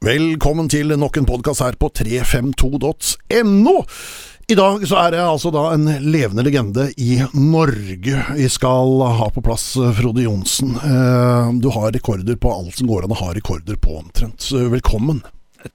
Velkommen til nok en podkast her på 352.no. I dag så er jeg altså da en levende legende i Norge vi skal ha på plass, Frode Johnsen. Eh, Du har rekorder på alt som går an å ha rekorder på, omtrent. Velkommen.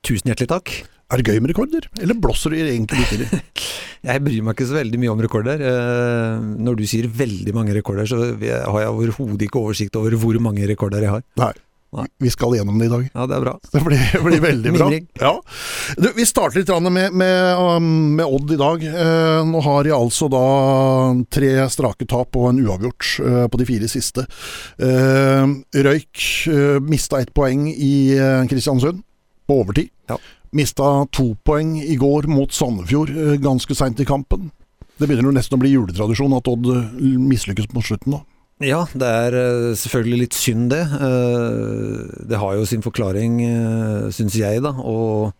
Tusen hjertelig takk. Er det gøy med rekorder, eller blåser du egentlig litt i det? Jeg bryr meg ikke så veldig mye om rekorder. Eh, Når du sier veldig mange rekorder, så har jeg overhodet ikke oversikt over hvor mange rekorder jeg har. Nei. Nei. Vi skal gjennom det i dag. Ja, det er bra. Det blir, blir veldig bra. Ja. Du, vi starter litt med, med, um, med Odd i dag. Eh, nå har de altså da tre strake tap og en uavgjort eh, på de fire siste. Eh, røyk eh, mista ett poeng i Kristiansund på overtid. Ja. Mista to poeng i går mot Sandefjord ganske seint i kampen. Det begynner jo nesten å bli juletradisjon at Odd mislykkes på slutten nå. Ja, det er eh, selvfølgelig litt synd det. Eh, Det har jo sin forklaring, syns jeg, da. Og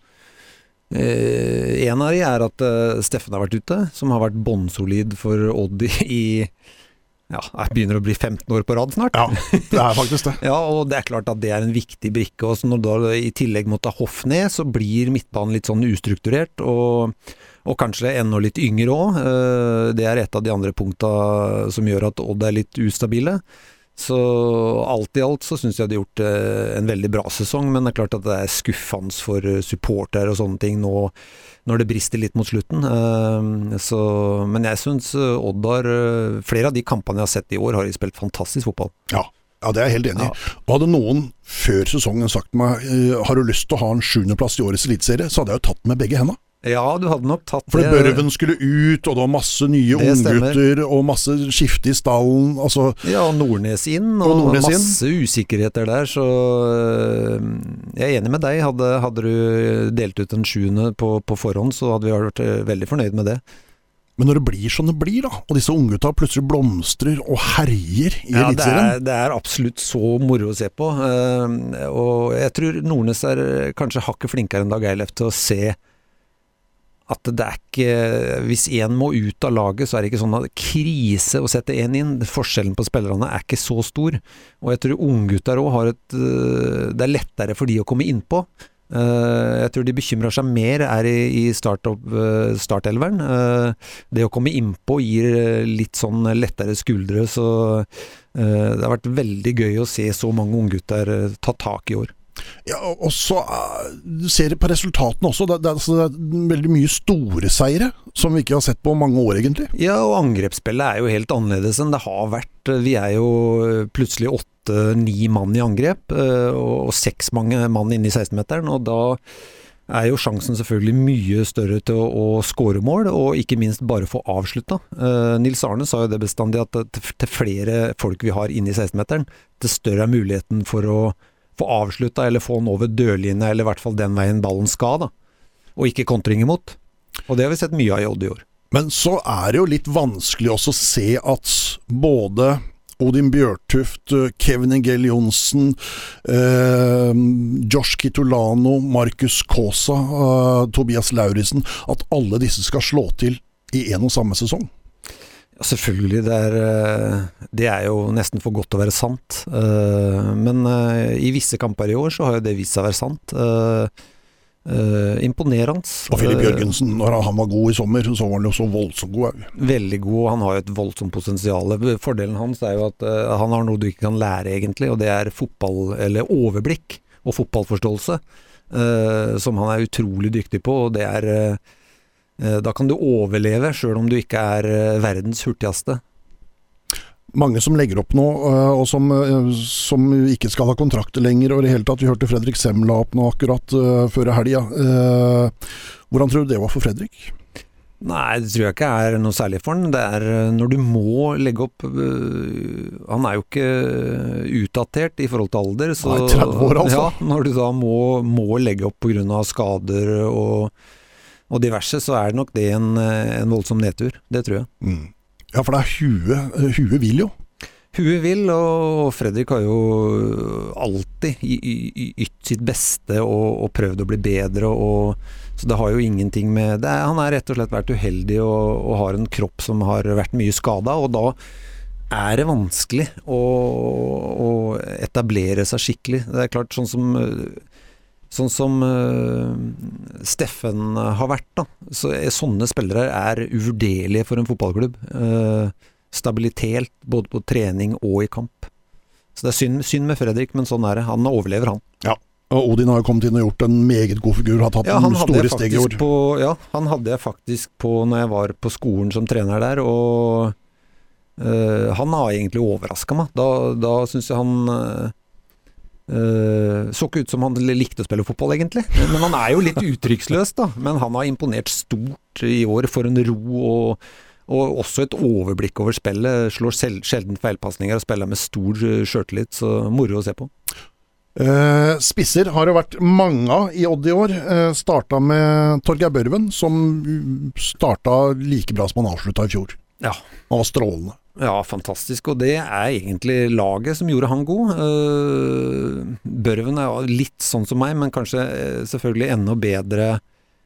eh, en av de er at eh, Steffen har vært ute, som har vært bånnsolid for Odd i ja, jeg begynner å bli 15 år på rad snart. Ja, det er faktisk det. Ja, og det er klart at det er en viktig brikke. også, når du i tillegg måtte ha Hoff ned, så blir midtbanen litt sånn ustrukturert. Og, og kanskje enda litt yngre òg. Det er et av de andre punkta som gjør at Odd er litt ustabile. Så alt i alt så syns jeg de har gjort eh, en veldig bra sesong, men det er klart at det er skuffende for eh, supportere og sånne ting nå når det brister litt mot slutten. Eh, Så, men jeg syns Odd har eh, Flere av de kampene jeg har sett i år, har de spilt fantastisk fotball. Ja, ja det er jeg helt enig i. Og hadde noen før sesongen sagt til meg eh, har du lyst til å ha en sjuendeplass i årets eliteserie, så hadde jeg jo tatt den med begge hendene. Ja, du hadde nok tatt For Børven skulle ut, og det var masse nye Det unggutter, og masse skifte i stallen. Altså, Ja, og Nordnes inn, Og og, Nordnes inn. masse usikkerheter der, så øh, jeg er enig med deg. Hadde, hadde du delt ut en sjuende på, på forhånd, så hadde vi vært øh, veldig fornøyd med det. men når det blir som det blir, da, og disse unggutta plutselig blomstrer og herjer i Ja, det, Eliteserien det er absolutt så moro å se på. øh, og jeg tror Nordnes er kanskje hakket flinkere enn Dag Eilef til å se at det er ikke Hvis én må ut av laget, så er det ikke sånn at krise å sette én inn. Forskjellen på spillerne er ikke så stor. Og jeg tror unggutter òg har et øh, Det er lettere for de å komme innpå. Eh, jeg tror de bekymrer seg mer er i, uh, startelveren. Eh, det å komme innpå gir eh, litt sånn lettere skuldre, så eh, det har vært veldig gøy å se så mange unggutter ta tak i år. Ja, og så eh, Du ser det på resultatene også. Det, det, altså, det er veldig mye store seire som vi ikke har sett på mange år, egentlig. Ja, og angrepsspillet er jo helt annerledes enn det har vært. Vi er jo plutselig åtte-ni mann i angrep, eh, og seks mann inne i 16-meteren. Og da er jo sjansen selvfølgelig mye større til å, å skåre mål, og ikke minst bare få avslutta. Uh, Nils Arne sa jo det bestandig, at til til flere folk vi har inne i 16-meteren, til større er muligheten for å få avslutta eller få den over dørlinja, eller i hvert fall den veien ballen skal, da. Og ikke kontring imot. Og det har vi sett mye av i Odd i år. Men så er det jo litt vanskelig også å se at både Odin Bjørtuft, eh, Kevin Ingell Johnsen, eh, Josh Kitolano, Markus Kaasa, eh, Tobias Lauritzen At alle disse skal slå til i en og samme sesong. Ja, selvfølgelig, det er, eh, det er jo nesten for godt til å være sant. Eh, Men eh, i visse kamper i år så har jo det vist seg å være sant. Imponerende. Og Filip Jørgensen, når han var god i sommer, så var han jo så voldsomt god. Veldig god, han har jo et voldsomt potensial. Fordelen hans er jo at han har noe du ikke kan lære, egentlig, og det er fotball, eller overblikk og fotballforståelse, som han er utrolig dyktig på. og det er Da kan du overleve, sjøl om du ikke er eh, verdens hurtigste. Mange som legger opp nå, øh, og som, som ikke skal ha kontrakter lenger. og i det hele tatt, Vi hørte Fredrik Sem la opp nå akkurat før helga. Hvordan tror du det var for Fredrik? Nei, det tror jeg ikke er noe særlig for han. Det er eh, når du må legge opp Han er jo ikke utdatert i forhold til alder. Så, Nei, 30 år, altså. Ja, når du da må, må legge opp pga. skader og, og diverse, så er det nok det en, eh, en voldsom nedtur. Det tror jeg. Mm. Ja, for det er huet. øh, Huet vil jo. Huet vil, og Fredrik har jo alltid ytt sitt beste og, og prøvd å bli bedre. Og, så det har jo ingenting med det er, Han er rett og slett vært uheldig og, og har en kropp som har vært mye skada, og da er det vanskelig å, å etablere seg skikkelig. Det er klart, sånn som sånn som uh, Steffen har vært. da. Så, sånne spillere er uvurderlige for en fotballklubb. Uh, stabilitet både på trening og i kamp. Så det er synd, synd, med Fredrik, men sånn er det. Han overlever, han. Ja. Og Odin har jo kommet inn og gjort en meget god figur, har tatt ja, noen store steg i år. På, ja, han hadde jeg faktisk på når jeg var på skolen som trener der, og øh, han har egentlig overraska meg. Da, da syns jeg han øh, så ikke ut som han likte å spille fotball, egentlig. Men han er jo litt uttrykksløs, da. Men han har imponert stort i år for en ro og og også et overblikk over spillet. Slår sjelden feilpasninger og spiller med stor eh, sjøltillit, så moro å se på. Uh, spisser har det vært mange av i Odd i år. Uh, starta med Torgeir Børven, som starta like bra som han avslutta i fjor. Ja. Han var strålende. Ja, fantastisk. Og det er egentlig laget som gjorde han god. Uh, Børven er litt sånn som meg, men kanskje selvfølgelig enda bedre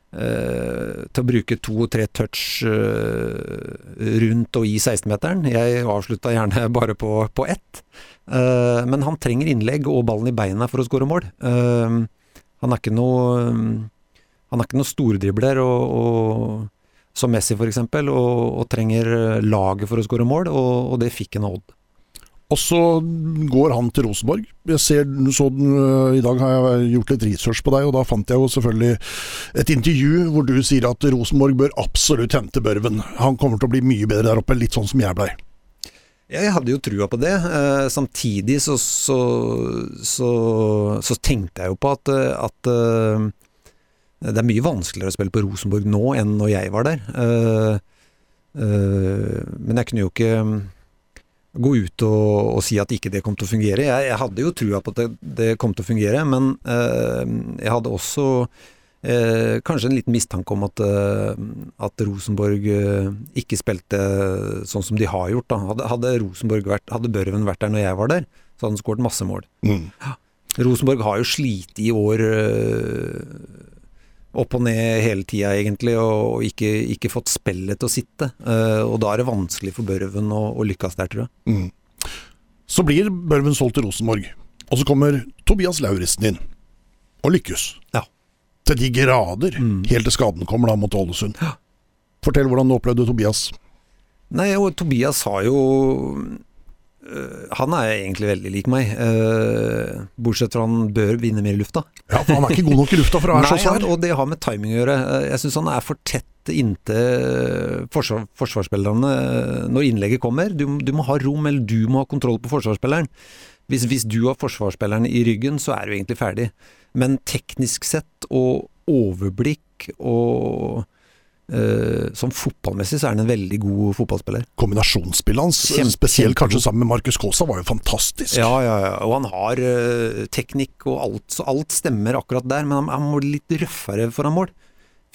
Uh, til å bruke to-tre touch rundt og i 16-meteren. Jeg avslutta gjerne bare på, på ett. Men han trenger innlegg og ballen i beina for å skåre mål. han er ikke noe Han er ikke noe stordribler og, og, som Messi f.eks., og, og trenger laget for å skåre mål, og, og det fikk en Odd. Og så går han til Rosenborg. Jeg ser, så, uh, I dag har jeg gjort litt research på deg, og da fant jeg jo selvfølgelig et intervju hvor du sier at Rosenborg bør absolutt hente Børven. Han kommer til å bli mye bedre der oppe, litt sånn som jeg blei. Ja, jeg hadde jo trua på det. Eh, samtidig så, så, så, så, tenkte jeg jo på at, at uh, det er mye vanskeligere å spille på Rosenborg nå enn når jeg var der. Uh, uh, men jeg kunne jo ikke gå ut og, og, si at ikke det kom til å fungere. Jeg, jeg hadde jo trua på at det, det, kom til å fungere, men eh, jeg hadde også eh, kanskje en liten mistanke om at, eh, at Rosenborg eh, ikke spilte sånn som de har gjort. Hadde, hadde, Rosenborg vært, hadde Børven vært der når jeg var der, så hadde han skåret masse mål. Mm. Rosenborg har jo slitt i år eh, opp og ned hele tida, egentlig, og ikke, ikke, fått spillet til å sitte. Uh, og da er det vanskelig for Børven å, å lykkes der, tror jeg. Mm. Så blir Børven solgt til Rosenborg, og så kommer Tobias Lauritzen inn, og lykkes. Ja. Til de grader, mm. helt til skaden kommer da mot Ålesund. Ja. Fortell hvordan du opplevde Tobias. Nei, og Tobias har jo Eh, han er egentlig veldig lik meg, uh, bortsett fra han bør vinne mer i lufta. Ja, for Han er ikke god nok i lufta for å være så svær. og det har med timing å gjøre. Eh, jeg syns han er for tett inntil forsvar, forsvarsspillerne når innlegget kommer. Du, du, må ha rom, eller du må ha kontroll på forsvarsspilleren. Hvis, hvis du har forsvarsspilleren i ryggen, så er du egentlig ferdig. Men teknisk sett og overblikk og Uh, som fotballmessig så er han en veldig god fotballspiller. Kombinasjonsspillet hans, Kjempe, spesielt kanskje sammen med Markus Kaasa, var jo fantastisk. Ja, ja, ja. og han har uh, teknikk og alt, så alt stemmer akkurat der. Men han, han må litt røffere foran mål.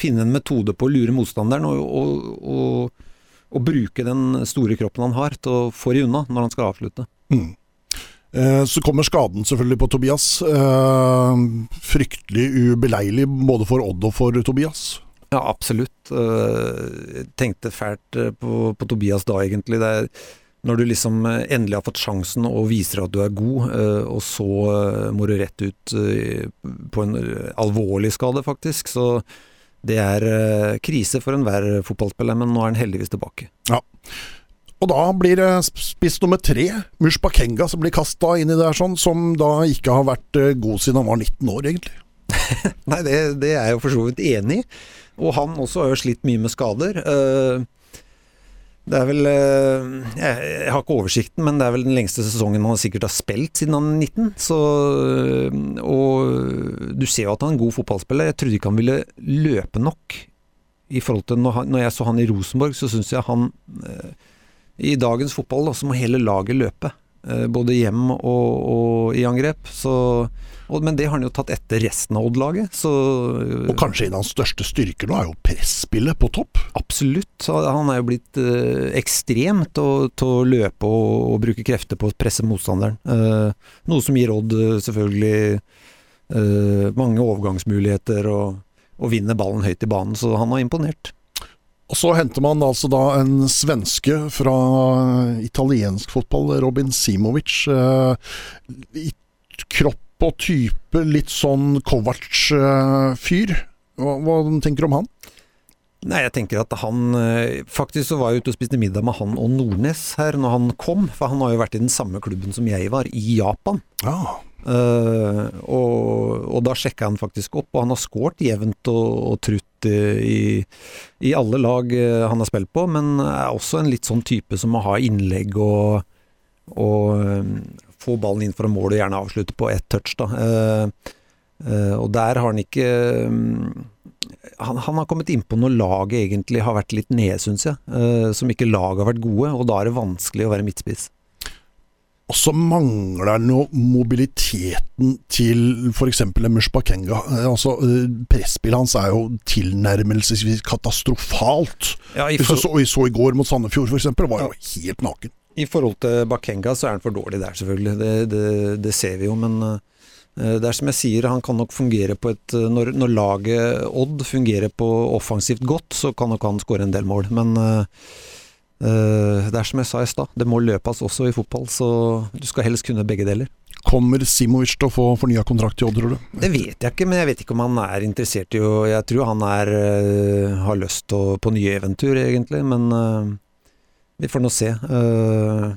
Finne en metode på å lure motstanderen og, og, og, og bruke den store kroppen han har til å få de unna når han skal avslutte. Mm. Eh, så kommer skaden selvfølgelig på Tobias. Fryktelig ubeleilig både for Odd og for Tobias. Ja, absolutt. Jeg tenkte fælt eh, på, på, Tobias da, egentlig. Det er når du liksom eh, endelig har fått sjansen og viser at du er god, og så må du rett ut på en alvorlig skade, faktisk. Så det er krise for enhver fotballspiller, men nå er han heldigvis tilbake. Ja. Og da blir det spiss nummer tre, Mushbakenga, som blir kasta inn i det her, sånn, som da ikke har vært god siden han var 19 år, egentlig. Nei, det, det, er jeg jo for så vidt enig i. Og han også har jo slitt mye med skader. Eh, det er vel eh, Jeg har ikke oversikten, men det er vel den lengste sesongen han sikkert har spilt siden han er 19. Så, eh, og du ser jo at han er en god fotballspiller. Jeg trodde ikke han ville løpe nok. I forhold til når, jeg så han i Rosenborg, så syns jeg han I dagens fotball da, så må hele laget løpe. Både hjem og, og i angrep. Så men det har han jo tatt etter resten av Odd-laget. Og kanskje en av hans største styrker nå er jo presspillet på topp? Absolutt. Han er jo blitt uh, ekstremt til å løpe og, og, bruke krefter på å presse motstanderen. Uh, noe som gir Odd selvfølgelig mange overgangsmuligheter og, og vinner ballen høyt i banen, så han har imponert. Og Så henter man altså da en svenske fra italiensk fotball, Robin Simovic. I kropp og type, litt sånn Kovac-fyr. Hva, hva tenker du om han? Nei, jeg tenker at han eh, Faktisk så var jeg ute og spiste middag med han og Nordnes her når han kom. For han har jo vært i den samme klubben som jeg var, i Japan. Ja. Uh, og, og, da sjekka han faktisk opp, og han har skåret jevnt og, og trutt i, i, alle lag han har spilt på, men er også en litt sånn type som må ha innlegg og, og få ballen inn fra mål og gjerne avslutte på ett touch. Da. Uh, uh, og der har han ikke um, han, han, har kommet innpå når laget egentlig har vært litt nede, syns jeg. Uh, som ikke laget har vært gode, og da er det vanskelig å være midtspiss. Og så mangler nå mobiliteten til f.eks. Emush Bakenga. Altså, Presspillet hans er jo tilnærmelsesvis katastrofalt. Ja, i for... Hvis du så, så, i går mot Sandefjord f.eks., var jo helt naken. I forhold til Bakenga så er han for dårlig der, selvfølgelig. Det, det, det ser vi jo. Men uh, det er som jeg sier, han kan nok fungere på et Når, når laget Odd fungerer på offensivt godt, så kan nok han skåre en del mål. Men uh, det er som jeg sa i stad, det må løpes også i fotball. Så du skal helst kunne begge deler. Kommer Simovic til å få fornya kontrakt i Odd, tror du? Det vet jeg ikke, men jeg vet ikke om han er interessert i å Jeg tror han er, har lyst til å, på nye eventyr, egentlig. Men vi får nå se. Uh,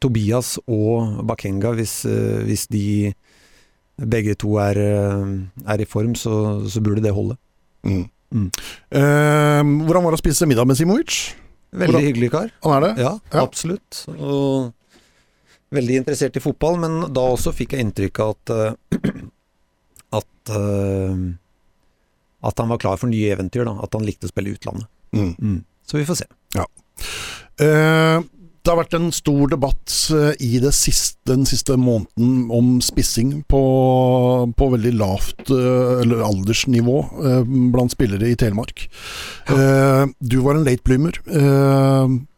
Tobias og Bakenga, hvis, uh, hvis, de begge to er, uh, er i form, så, så, burde det holde. Mm. Mm. hvordan var det å spise middag med Simovic? Veldig hvordan? hyggelig kar. Han er det? Ja, ja, absolutt. Og veldig interessert i fotball, men da også fikk jeg inntrykk av at at, at han var klar for nye eventyr. Da. At han likte å spille i utlandet. Mm. mm. Så vi får se. Eh, det har vært en stor debatt eh, i siste, den siste måneden om spissing på, på veldig lavt eh, aldersnivå blant spillere i Telemark. Ja. Du var en late bloomer.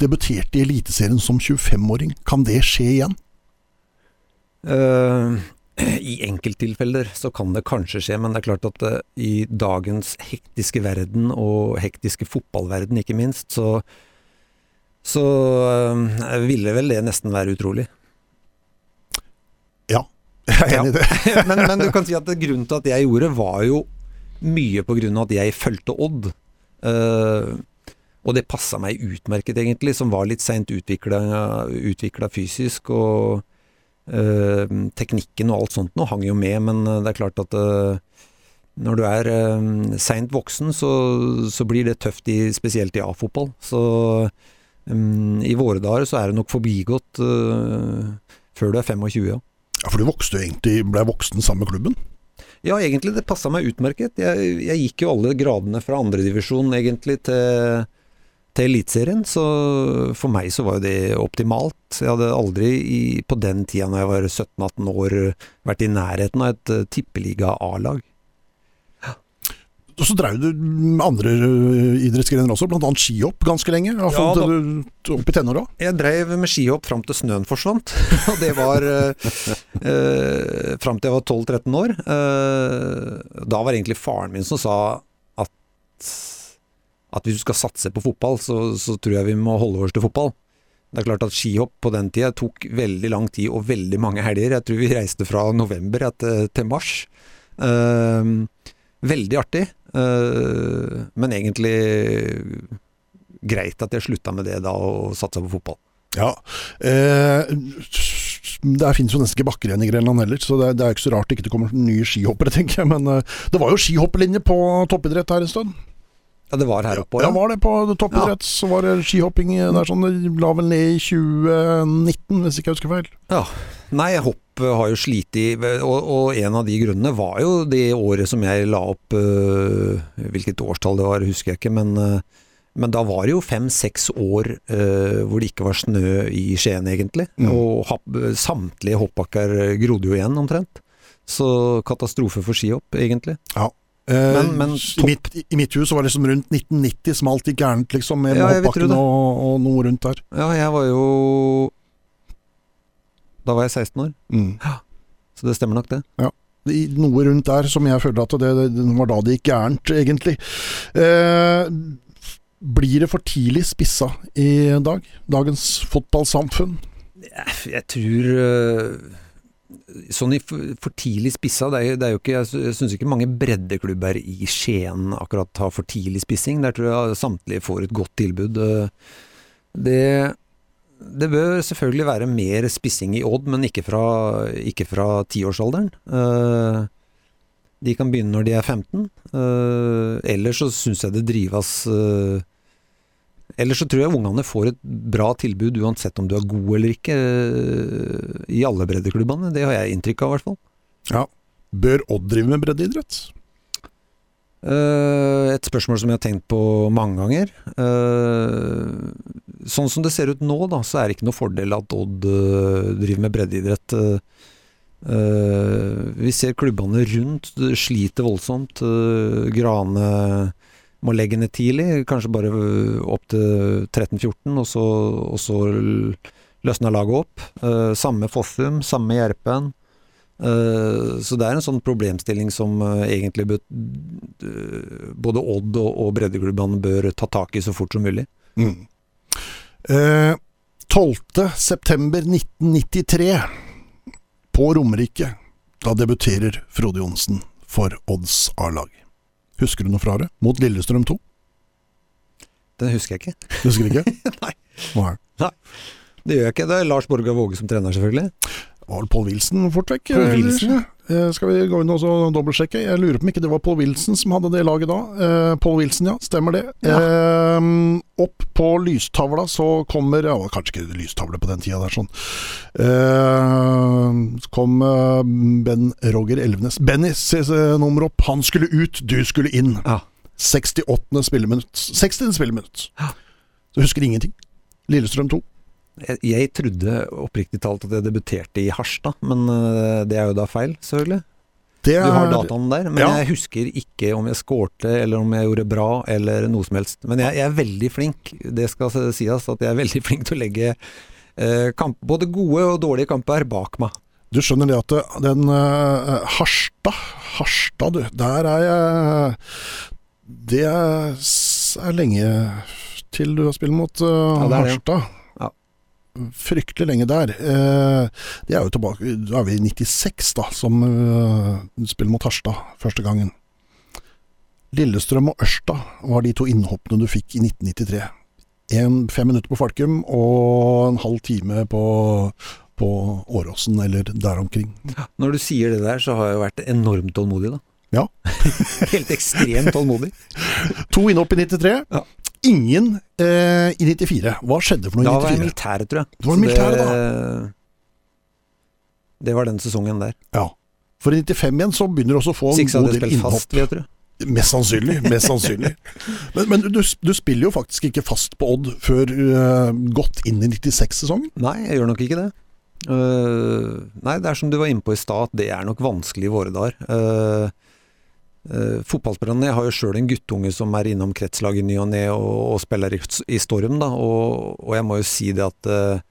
Debuterte i Eliteserien som 25-åring. Kan det skje igjen? Uh, I enkelttilfeller så kan det kanskje skje, men det er klart at i dagens hektiske verden, og hektiske fotballverden ikke minst, så så øh, ville vel det nesten være utrolig. Ja, jeg er enig i det. men, men, du kan si at grunnen til at jeg gjorde, var jo mye på grunn av at jeg fulgte Odd. Uh, og det passa meg utmerket, egentlig, som var litt seint utvikla fysisk. Og uh, teknikken og alt sånt nå hang jo med, men det er klart at uh, når du er uh, seint voksen, så, så, blir det tøft, i, spesielt i A-fotball. Så Um, I våre dager så er det nok forbigått uh, før du er 25. Ja. ja, For du vokste egentlig, ble voksen sammen med klubben? Ja, egentlig. Det passa meg utmerket. Jeg, jeg, gikk jo alle gradene fra andredivisjon egentlig til, til Eliteserien, så for meg så var jo det optimalt. Jeg hadde aldri i, på den tida når jeg var 17-18 år vært i nærheten av et uh, tippeliga A-lag. Og så drev du andre eh, idrettsgrener også, bl.a. skihopp ganske lenge. Ja, opp i tenåra? Jeg drev med skihopp fram til snøen forsvant. Og det var eh, eh fram til jeg var 12-13 år. Eh, da var det egentlig faren min som sa at, at hvis du skal satse på fotball, så, så tror jeg vi må holde oss til fotball. Det er klart at skihopp på den tida tok veldig lang tid og veldig mange helger. Jeg tror vi reiste fra november til, til mars. Uh, veldig artig. Eh, men egentlig greit at jeg slutta med det da, og satsa på fotball. Ja. Eh, det finnes jo nesten ikke bakker igjen i Grenland heller, så det, det er ikke så rart det ikke kommer nye skihoppere, tenker jeg. Men eh, det var jo skihopplinje på toppidrett her en stund. Ja, det var her oppe òg? Ja, var det på toppidrett. Ja. Så var det skihopping der sånn, det la vel ned i 2019, hvis ikke jeg husker feil. Ja. Nei, hopp har jo slitt i og, og, en av de grunnene var jo det året som jeg la opp øh, Hvilket årstall det var, husker jeg ikke, men, øh, men da var det jo fem-seks år hvor det ikke var snø i Skien, egentlig. Mm. Og samtlige hoppbakker grodde jo igjen, omtrent. Så katastrofe for skihopp, egentlig. Ja. Men, men I, mitt, I, mitt, hus var det liksom rundt 1990 som alt gikk gærent, liksom, med ja, hoppbakken og, og, noe rundt der. Ja, jeg var jo Da var jeg 16 år. Mm. Ja, så det stemmer nok, det. Ja. Noe rundt der som jeg føler at det, det var da det gikk gærent, egentlig. Eh, blir det for tidlig spissa i dag? Dagens fotballsamfunn? Jeg tror øh, sånn i for, for tidlig spissa det er, jo- det er jo ikke, Jeg syns ikke mange breddeklubber i Skien akkurat har for tidlig spissing. Der tror jeg samtlige får et godt tilbud. Eh, Det, det bør selvfølgelig være mer spissing i Odd, men ikke fra, tiårsalderen. Eh, De kan begynne når de er 15. Eh, Ellers så syns jeg det drives eh, Ellers så tror jeg ungene får et bra tilbud uansett om du er god eller ikke, i alle breddeklubbene. Det har jeg inntrykk av, i hvert fall. Ja. Bør Odd drive med breddeidrett? Eh, Et spørsmål som jeg har tenkt på mange ganger. Eh, Sånn som det ser ut nå, da, så er det ikke noe fordel at Odd eh, driver med breddeidrett. Vi ser klubbene rundt sliter voldsomt. Grane må legge ned tidlig, kanskje bare opp til 13-14, og og så løsner laget opp. Samme Fossum, samme Gjerpen. Eh, Så det er en sånn problemstilling som eh, egentlig både Odd og, breddeklubbene bør ta tak i så fort som mulig. Mm. Eh, 12. september 1993 på Romerike. Da debuterer Frode Johnsen for Odds A-lag. Husker du noe fra det? Mot Lillestrøm 2? Den husker jeg ikke. Husker du ikke? Nei. Nei. Det gjør jeg ikke. Det er Lars Borgar Våge som trener, selvfølgelig. Det var vel Paul Wilson fort vekk? Paul? Wilson? ja. Skal vi gå inn og dobbeltsjekke? Jeg lurer på om ikke det var Paul Wilson som hadde det laget da. Eh, Paul Wilson, ja. Stemmer det. Eh, opp på lystavla så kommer ja, Kanskje ikke lystavle på den tida der, sånn. Eh, så kom eh, Ben Roger Elvenes. Bennys eh, nummer opp. Han skulle ut, du skulle inn. Ja. 68. spilleminutt. 60. spilleminutt. Så husker ingenting. Lillestrøm 2. Jeg, jeg trodde oppriktig talt at jeg debuterte i Harstad, men eh, det er jo da feil, selvfølgelig. Det Du har er- dataen der, men Ja. jeg husker ikke om jeg skårte, eller om jeg gjorde bra, eller noe som helst. Men jeg, jeg er veldig flink, det skal sies, at jeg er veldig flink til å legge eh, kamp, både gode og dårlige kamper bak meg. Du skjønner det at den uh, Harstad Harstad, du. Der er jeg Det er, er lenge til du har spilt mot uh, Ja, er. Harstad. Fryktelig lenge der. Eh, det er jo tilbake Da er vi i 96, da, som uh, spiller mot Harstad første gangen. Lillestrøm og Ørsta var de to innhoppene du fikk i 1993. En, fem minutter på Falkum og en halv time på, på Åråsen eller der omkring. Når du sier det der, så har jeg vært enormt tålmodig, da. Ja. Helt ekstremt tålmodig. To innhopp i 93. Ja. Ingen eh, i 94. Hva skjedde for noe Da i var jeg militær, tror jeg. Det var Så militæret, da. det var den sesongen der. Ja. For i 95 igjen så begynner du også å få en god del innhopp. fast, jeg tro. Mest sannsynlig. Mest sannsynlig. Men, men du, du spiller jo faktisk ikke fast på Odd før uh, godt inn i 96-sesongen. Nei, jeg gjør nok ikke det. Uh, nei, det er som du var inne på i stad, at det er nok vanskelig i våre dager. Uh, Fotballspillerne Jeg har jo sjøl en guttunge som er innom kretslaget i ny og ne og, og spiller i, i Storm, da, og, og jeg må jo si det at uh,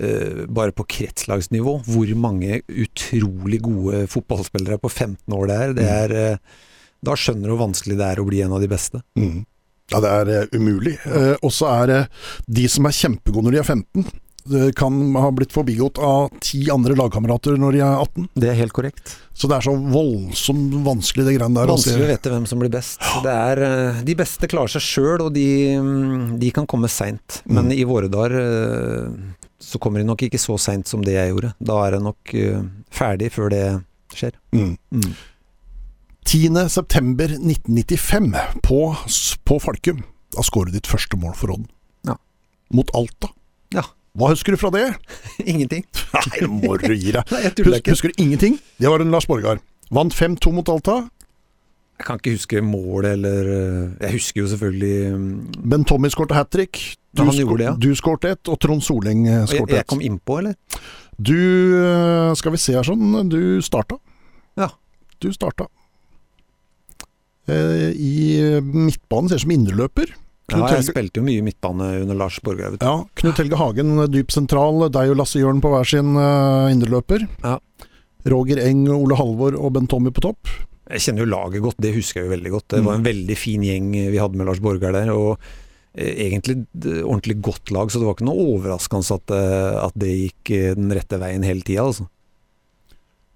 uh, bare på kretslagsnivå, hvor mange utrolig gode fotballspillere på 15 år det er, det er øh, da skjønner du hvor vanskelig det er å bli en av de beste. Mm. Ja, det er umulig. Og så er det de som er kjempegode når de er 15, det kan ha blitt forbigått av ti andre lagkamerater når de er 18. Det er helt korrekt. Så det er så voldsomt vanskelig det greiene der. Vanskelig å vite hvem som blir best. Det er, eh, de beste klarer seg sjøl, og de, mm, de kan komme seint. Men Mm. i våre dager eh, så kommer de nok ikke så seint som det jeg gjorde. Da er det nok eh, ferdig før det skjer. Mm. 10. september 1995 på, på Falkum. Da skårer du ditt første mål for Odd. Ja. Mot Alta. Ja. Hva husker du fra det? Ingenting. Nei, nå må du gi deg. Nei, jeg tuller ikke. husker du ingenting? Det var en Lars Borgar. Vant 5-2 mot Alta. Jeg kan ikke huske målet eller eh, Jeg husker jo selvfølgelig Men Ben Tommy skårte hat trick. Du, Ja, han skå- gjorde det, ja. du skårte ett, og Trond Soleng skårte ett. jeg, jeg kom innpå, eller? Du eh, Skal vi se her sånn. Du starta. Ja. Du starta. Eh, I midtbanen ser ut som indreløper. Ja, jeg spilte jo mye midtbane under Lars Borgar. Ja, Knut Helge Hagen dyp sentral, deg og Lasse Jørn på hver sin uh, indreløper. Ja. Roger Eng, Ole Halvor og Ben Tommy på topp. Jeg kjenner jo laget godt, det husker jeg jo veldig godt. Det var Mm. en veldig fin gjeng vi hadde med Lars Borgar der. og eh, Egentlig ordentlig godt lag, så det var ikke noe overraskende at, eh, at det gikk eh, den rette veien hele tida. Altså.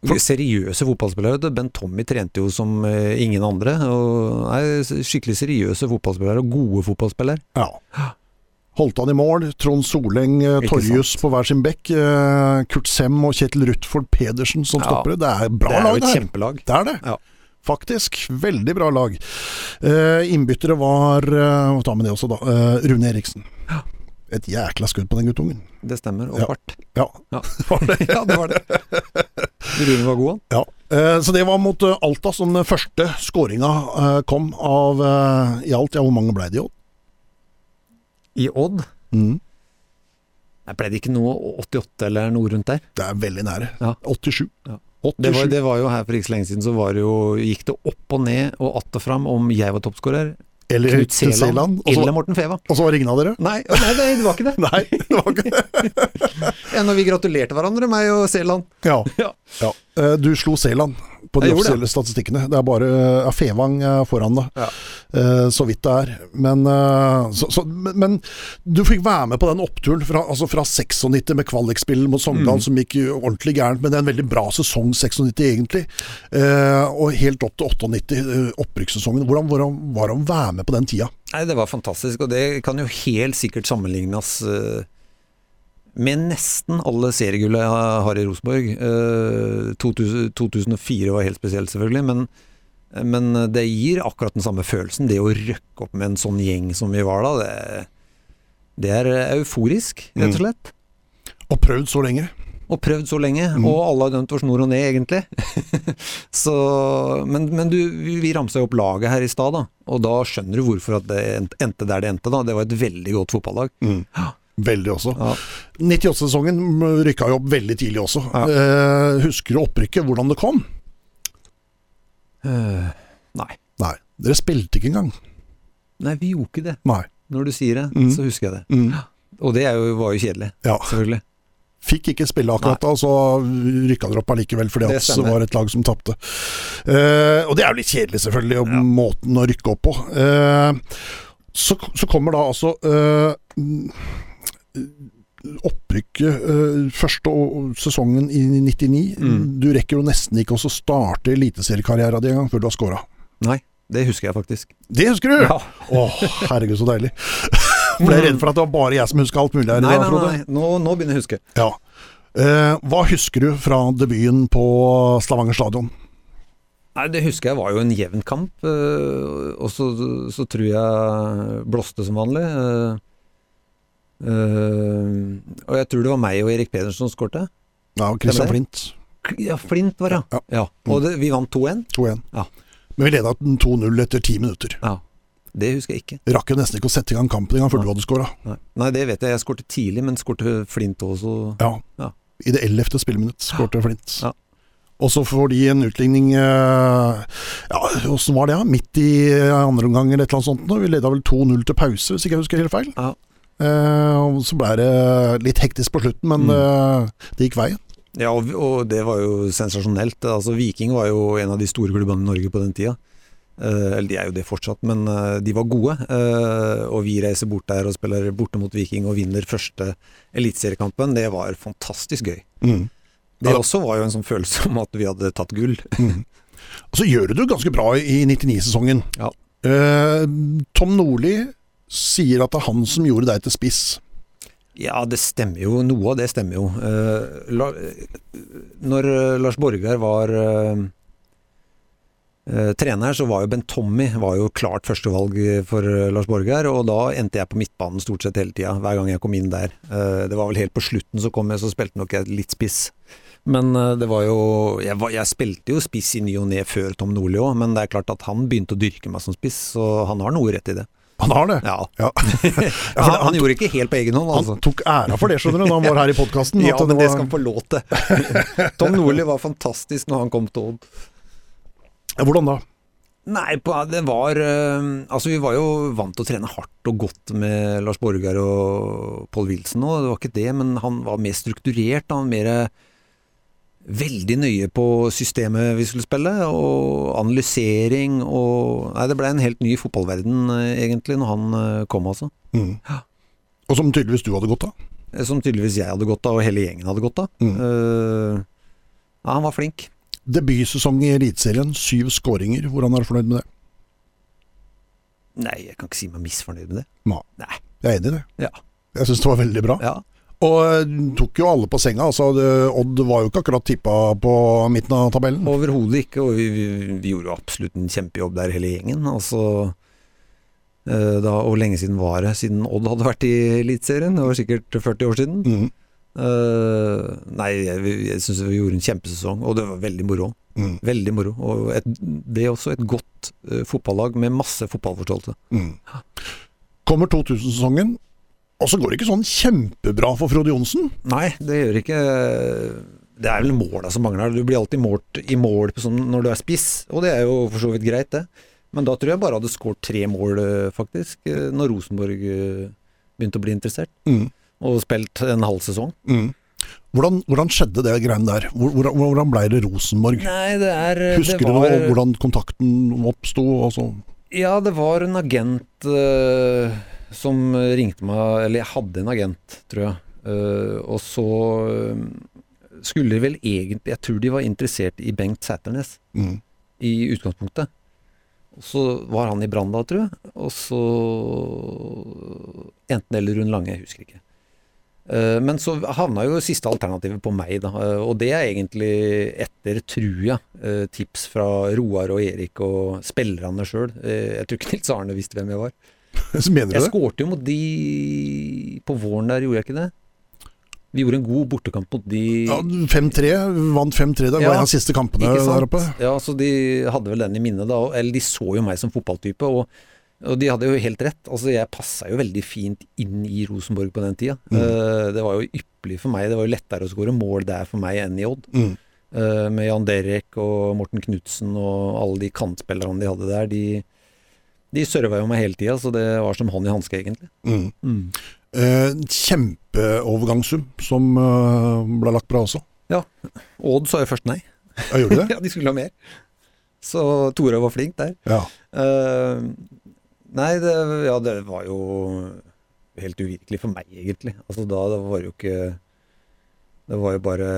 Seriøse fotballspillere. Bent. Ben Tommy trente jo som eh, ingen andre. Og er skikkelig seriøse fotballspillere, og gode fotballspillere. Ja. Holdt han i mål. Trond Soleng, eh, Torjus på hver sin bekk. eh, Kurt Sem og Kjetil Rutford Pedersen som Ja. stoppere. Det er bra det er lag, det et her. kjempelag. Det er det. Ja. Faktisk. Veldig bra lag. Innbyttere var Hva med det også, da? Rune Eriksen. Et jækla skudd på den guttungen. Det stemmer. Og fart. Ja. Ja. Var det? ja, det var det. Rune var god, han. Ja. Eh, så det var mot eh, Alta som den første skåringa eh, kom av i alt. Ja, hvor mange ble det i Odd? I Odd Mm. Nei, ble det ikke noe 88 eller noe rundt der? Det er veldig nære. Ja. 87. Ja. 87. Det var, det var jo her for ikke så lenge siden, så var det jo, gikk det opp og ned og att og fram om jeg var toppskårer, Eller Knut Seland, eller Morten Feva. Og så av dere? Nei, nei, det, det var ikke det. Nei, det var ikke det. Ja, når vi gratulerte hverandre, meg og Seland. Ja. Ja. Ja. Eh, Du slo Seland på de offisielle det. statistikkene. Det er bare ja, Fevang eh, foran da Ja. Eh, Så vidt det er. Men, så, så, men, men du fikk være med på den oppturen fra, altså fra 96 med kvalikspill mot Sogndal, Mm. som gikk ordentlig gærent. Men det er en veldig bra sesong, 96 egentlig. Og helt opp til 98, eh, opprykkssesongen. Hvordan, hvordan var det å være med på den tida? Nei, det var fantastisk, og det kan jo helt sikkert sammenlignes eh, med nesten alle seriegullet jeg har i Rosenborg. Eh, 2000, 2004 var helt spesielt, selvfølgelig, men, men det gir akkurat den samme følelsen. Det å røkke opp med en sånn gjeng som vi var da, det, det er euforisk, rett og slett. Og prøvd så lenge. Og prøvd så lenge, Mm. og alle har dømt for snor og ned, egentlig. så, men men du, vi, ramsa jo opp laget her i stad, da. Og da skjønner du hvorfor at det endte der det endte, da. Det var et veldig godt fotballag. Veldig også. Ja. 98-sesongen rykka jo opp veldig tidlig også. Ja. Eh, husker du opprykket, hvordan det kom? Uh, nei. Nei, dere spilte ikke engang. Nei, vi gjorde ikke det. Nei. Når du sier det, Mm. så husker jeg det. Mm. Og det jo, var jo kjedelig, Ja. selvfølgelig. Fikk ikke spille akkurat da, så rykka dere opp allikevel fordi Det at det var et lag som tapte. Eh, og det er jo litt kjedelig, selvfølgelig, Ja. måten å rykke opp på. Eh, så, så kommer da altså eh, opprykket uh, første sesongen i 99. Mm. Du rekker jo nesten ikke å starte eliteseriekarrieren din engang før du har scora. Nei, det husker jeg faktisk. Det husker du! Ja. Å, herregud, så deilig. Ble jeg redd for at det var bare jeg som huska alt mulig her i Nei, nei, nei, nå, nå begynner jeg å huske. Ja. Uh, hva husker du fra debuten på Stavanger stadion? Nei, Det husker jeg var jo en jevn kamp, Uh, og så, så tror jeg blåste som vanlig. eh, eh, og jeg tror det var meg og Erik Pedersen som skårte. Ja, Christian Stemmer Flint. Ja, Flint var det, Ja. ja. Og det, vi vant 2-1. 2-1. Ja. Men vi leda 2-0 etter ti minutter. Ja. Det husker jeg ikke. Rakk jo nesten ikke å sette i gang kampen engang før du hadde skåra. Nei. Nei, det vet jeg. Jeg skårte tidlig, men skårte Flint også. Ja. Ja. I det ellevte spilleminutt skårte Flint. Ja. Og så får de en utligning eh, Ja, åssen var det? Ja? Midt i andre omgang eller et eller annet sånt. nå. Vi leda vel 2-0 til pause, hvis ikke jeg husker helt feil. Ja. Eh, og så ble det litt hektisk på slutten, men Mm. eh, det gikk veien. Ja, og, og det var jo sensasjonelt. Altså, Viking var jo en av de store klubbene i Norge på den tida. Eh, eller de er jo det fortsatt, men de var gode. Og vi reiser bort der og spiller borte mot Viking og vinner første eliteseriekampen. Det var fantastisk gøy. Mm. Det også var jo en sånn følelse om at vi hadde tatt gull. Og så gjør du det ganske bra i 99-sesongen. Ja. Tom Nordli sier at det er han som gjorde deg til spiss. Ja, det stemmer jo. Noe av det stemmer jo. Eh, når eh, Lars Borgar var eh, eh, trener, så var jo Bent Tommy var jo klart førstevalg for eh, Lars Borgar, og da endte jeg på midtbanen stort sett hele tida, hver gang jeg kom inn der. Eh, det var vel helt på slutten så kom jeg, så spilte nok jeg litt spiss. Men eh, det var jo jeg, var, jeg spilte jo spiss i ny og ne før Tom Nordli òg, men det er klart at han begynte å dyrke meg som spiss, så han har noe rett i det. Han har det. Ja. Ja. han, han, han- gjorde ikke helt på egen hånd, altså. Han tok æra for det, skjønner du, når han var her i podkasten. Ja, men det skal han få lov til. Tom Nordli var fantastisk når han kom til Odd. Hvordan da? Nei, det var eh, Altså, vi var jo vant til å trene hardt og godt med Lars Borgar og Pål Wilson òg, det var ikke det, men han var mer strukturert. Han var mer veldig nøye på systemet vi skulle spille, og analysering og Nei, det ble en helt ny fotballverden, eh, egentlig, når han eh, kom, altså. Mm. Og som tydeligvis du hadde godt av. Som tydeligvis jeg hadde godt av, og hele gjengen hadde godt av. Mm. Uh, Ja, han var flink. Debutsesong i Eliteserien, syv skåringer. Hvordan er du fornøyd med det? Nei, jeg kan ikke si meg misfornøyd med det. Nei. Jeg er enig i det. Ja. Jeg syns det var veldig bra. Ja. Og eh, tok jo alle på senga. Altså, Odd var jo ikke akkurat tippa på midten av tabellen. Overhodet ikke, og vi, vi, vi gjorde jo absolutt en kjempejobb der, hele gjengen. Altså, eh, da, og lenge siden var det siden Odd hadde vært i Eliteserien? Det var sikkert 40 år siden. Mm. Eh, nei, jeg, jeg syns vi gjorde en kjempesesong, og det var veldig moro. Mm. Veldig moro. Og et, det er også et godt eh, fotballag med masse fotballforståelse. Mm. Kommer 2000-sesongen, og så går det ikke sånn kjempebra for Frode Johnsen. Nei, det gjør ikke Det er vel måla som mangler. Du blir alltid målt i mål sånn når du er spiss, og det er jo for så vidt greit, det. Men da tror jeg bare hadde skåret tre mål, eh, faktisk, eh, når Rosenborg eh, begynte å bli interessert. Mm. Og spilt en halv sesong. Mm. Hvordan, hvordan skjedde det greiene der? Hvordan, hvordan ble det Rosenborg? Nei, det er Husker det var, du hvordan kontakten oppsto? Altså? Ja, det var en agent eh, som ringte meg Eller jeg hadde en agent, tror jeg. Eh, og så eh, skulle de vel egentlig Jeg tror de var interessert i Bengt Sæternes Mm. i utgangspunktet. Og så var han i Brann da, tror jeg. Og så Enten eller Rund Lange, jeg husker ikke. Eh, Men så havna jo siste alternativet på meg, da. Og det er egentlig etter, tror jeg, tips fra Roar og Erik og spillerne sjøl. Jeg tror ikke Nils Arne visste hvem jeg var. Så mener du Jeg det? skårte jo mot de på våren der, gjorde jeg ikke det? Vi gjorde en god bortekamp mot de Ja, 5-3, vant 5-3. da. Det var en av de siste kampene der oppe. Ja, så de hadde vel den i minnet da. Eller de så jo meg som fotballtype, og, og de hadde jo helt rett. Altså, jeg passa jo veldig fint inn i Rosenborg på den tida. Mm. Uh, det var jo ypperlig for meg. Det var jo lettere å skåre mål der for meg enn i Odd. Mm. Uh, med Jan Derek og Morten Knutsen og alle de kantspillerne de hadde der. De, de serva jo meg hele tida, så det var som hånd i hanske, egentlig. Mm. Eh, kjempeovergangssum som eh, ble lagt bra også. Ja. Odd sa jo først nei. Ja, gjorde det? ja, de skulle ha mer. Så Tore var flink der. Ja. Eh, nei, det, ja, det var jo helt uvirkelig for meg, egentlig. Altså da det var jo ikke Det var jo bare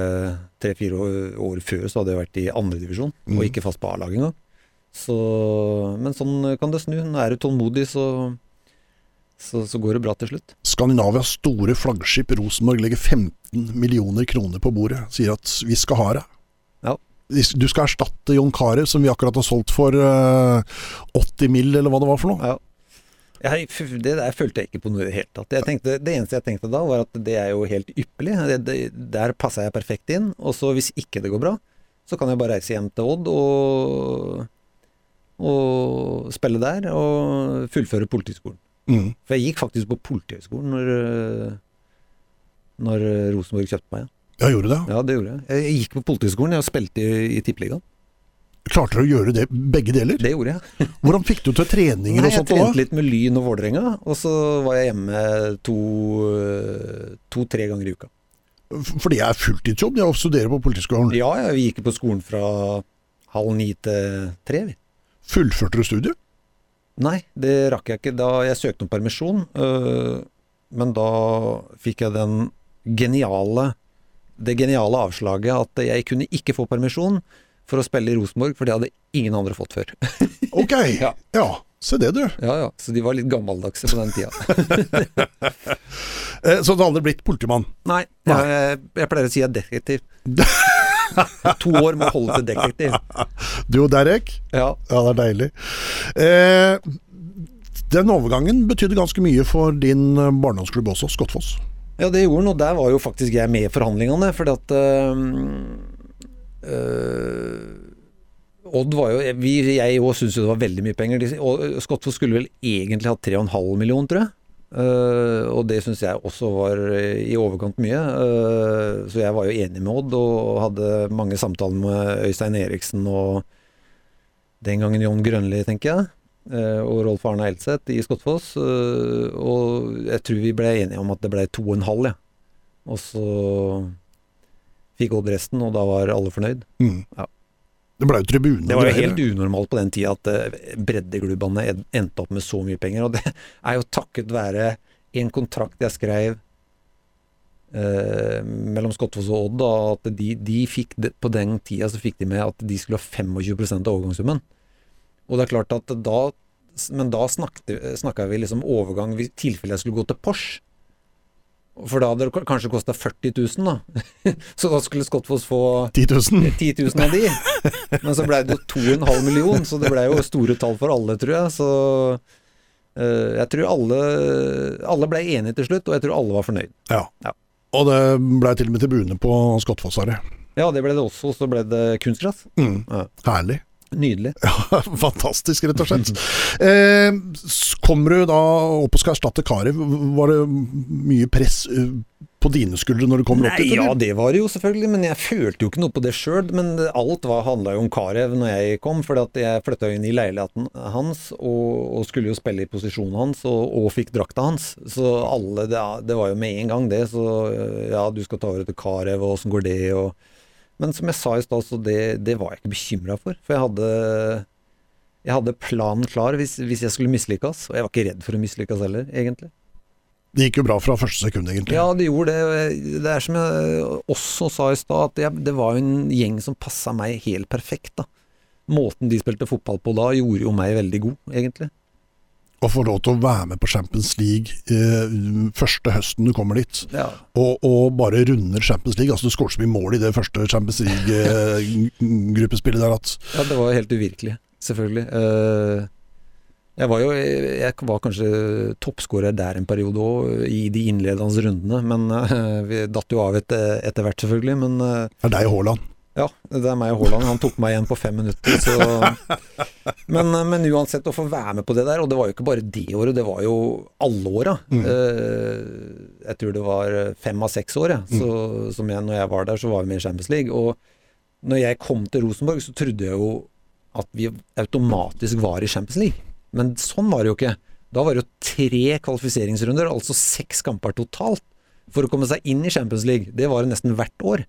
tre-fire år, år før så hadde jeg vært i andredivisjon, Mm. og ikke fast på A-laget engang. Så Men sånn kan det snu. Nå er du tålmodig, så, så, så går det bra til slutt. Skandinavias store flaggskip Rosenborg legger 15 millioner kroner på bordet. Sier at vi skal ha det. Ja. Du skal erstatte John Carew, som vi akkurat har solgt for eh, 80 mill., eller hva det var for noe. Ja. Jeg, det der følte jeg ikke på noe i det hele tatt. Jeg tenkte, det eneste jeg tenkte da, var at det er jo helt ypperlig. Det, det, der passer jeg perfekt inn. Og så hvis ikke det går bra, så kan jeg bare reise hjem til Odd og, og spille der og fullføre Politihøgskolen. Mm. For jeg gikk faktisk på Politihøgskolen når, øh, når Rosenborg kjøpte meg. Ja, gjorde du det? Ja, det gjorde jeg. Jeg gikk på Politihøgskolen jeg spilte i, i Tippeligaen. Klarte du å gjøre det begge deler? Det gjorde jeg. Hvordan fikk du til treninger Nei, og jeg sånt? trente da? litt med Lyn og Vålerenga, og så var jeg hjemme to- to-tre ganger i uka. For det er fulltidsjobb det å studere på Politihøgskolen. Ja, ja, vi gikk på skolen fra halv ni til tre, vi. Fullførte du studiet? Nei, det rakk jeg ikke da jeg søkte om permisjon, øh, men da fikk jeg den geniale det geniale avslaget at jeg kunne ikke få permisjon for å spille i Rosenborg, for det hadde ingen andre fått før. Ok, Ja. ja. Se det, du. Ja, ja, Så de var litt gammeldagse på den tida. Eh, Så du har aldri blitt politimann? Nei, Nei. Jeg, jeg pleier å si jeg er detektiv. to år med å holde til detektiv. Du og Derek? Ja. Ja, det er deilig. Eh, den overgangen betydde ganske mye for din eh, barndomsklubb også, Skottfoss. ja, det gjorde den, og der var jo faktisk jeg med i forhandlingene, fordi at øh, Odd var jo vi, Jeg òg syntes jo det var veldig mye penger. Skottfoss skulle vel egentlig hatt 3,5 millioner, tror jeg. Eh, og det syns jeg også var eh, i overkant mye. Uh, så jeg var jo enig med Odd, og hadde mange samtaler med Øystein Eriksen og den gangen John Grønli, tenker jeg. Uh, og Rolf Arne Elseth i Skottfoss. og jeg tror vi ble enige om at det ble to og en halv, ja. Og så fikk Odd resten, og da var alle fornøyd. Mm. Ja. Det ble jo tribune. Det var jo helt unormalt på den tida at eh, breddeklubbene endte opp med så mye penger. Og det er jo takket være en kontrakt jeg skrev eh, mellom Skottfoss og Odd, da, at de, de fikk det, på den tida så fikk de med at de skulle ha 25 av overgangssummen. Og det er klart at da Men da snakka vi liksom overgang i tilfelle jeg skulle gå til Porsche. For da hadde det kanskje kosta 40 000, da. Så da skulle Skottfoss få 10 000. 10 000 av de. Men så blei det jo 2,5 million, så det blei jo store tall for alle, tror jeg. Så uh, jeg tror alle, alle blei enige til slutt, og jeg tror alle var fornøyd. Ja. Ja. Og det blei til og med tribune på Skottfossarret. Ja, det ble det også. Så ble det kunstgress. Mm. Ja. Herlig. Nydelig. Ja, fantastisk, rett og slett. Eh, kommer du da opp og skal erstatte Karev? Var det mye press eh, på dine skuldre når du kommer opp dit? ja, det var det jo selvfølgelig, men jeg følte jo ikke noe på det sjøl. Men alt handla jo om Karev når jeg kom, for jeg flytta inn i leiligheten hans og, og skulle jo spille i posisjonen hans, og, og fikk drakta hans. Så alle, det, det var jo med en gang det. Så ja, du skal ta over til Karev, og åssen går det, og Men som jeg sa i stad, så det, det var jeg ikke bekymra for. For jeg hadde jeg hadde planen klar hvis, hvis jeg skulle mislykkes, og jeg var ikke redd for å mislykkes heller, egentlig. Det gikk jo bra fra første sekund, egentlig. Ja, det gjorde det. Det er som jeg også sa i stad, at jeg, det var jo en gjeng som passa meg helt perfekt. da. Måten de spilte fotball på da, gjorde jo meg veldig god, egentlig. Å få lov til å være med på Champions League eh, første høsten du kommer dit, Ja. og, og bare runder Champions League. Altså Du skåret så mye mål i det første Champions League-gruppespillet der at ja, det var jo helt uvirkelig, selvfølgelig. Uh, Jeg var jo jeg var kanskje toppskårer der en periode òg, i de innledende rundene. Men uh, vi datt jo av etter, etter hvert, selvfølgelig. Men uh, det er deg og Haaland. Ja, det er meg og Haaland. Han tok meg igjen på fem minutter. Så. Men, men uansett, å få være med på det der, og det var jo ikke bare det året, det var jo alle åra. Mm. Eh, jeg tror det var fem av seks år, jeg. Så, som jeg, når jeg var der, så var vi med i Champions League. Og når jeg kom til Rosenborg, så trodde jeg jo at vi automatisk var i Champions League. Men sånn var det jo ikke. Da var det jo tre kvalifiseringsrunder, altså seks kamper totalt, for å komme seg inn i Champions League. Det var det nesten hvert år.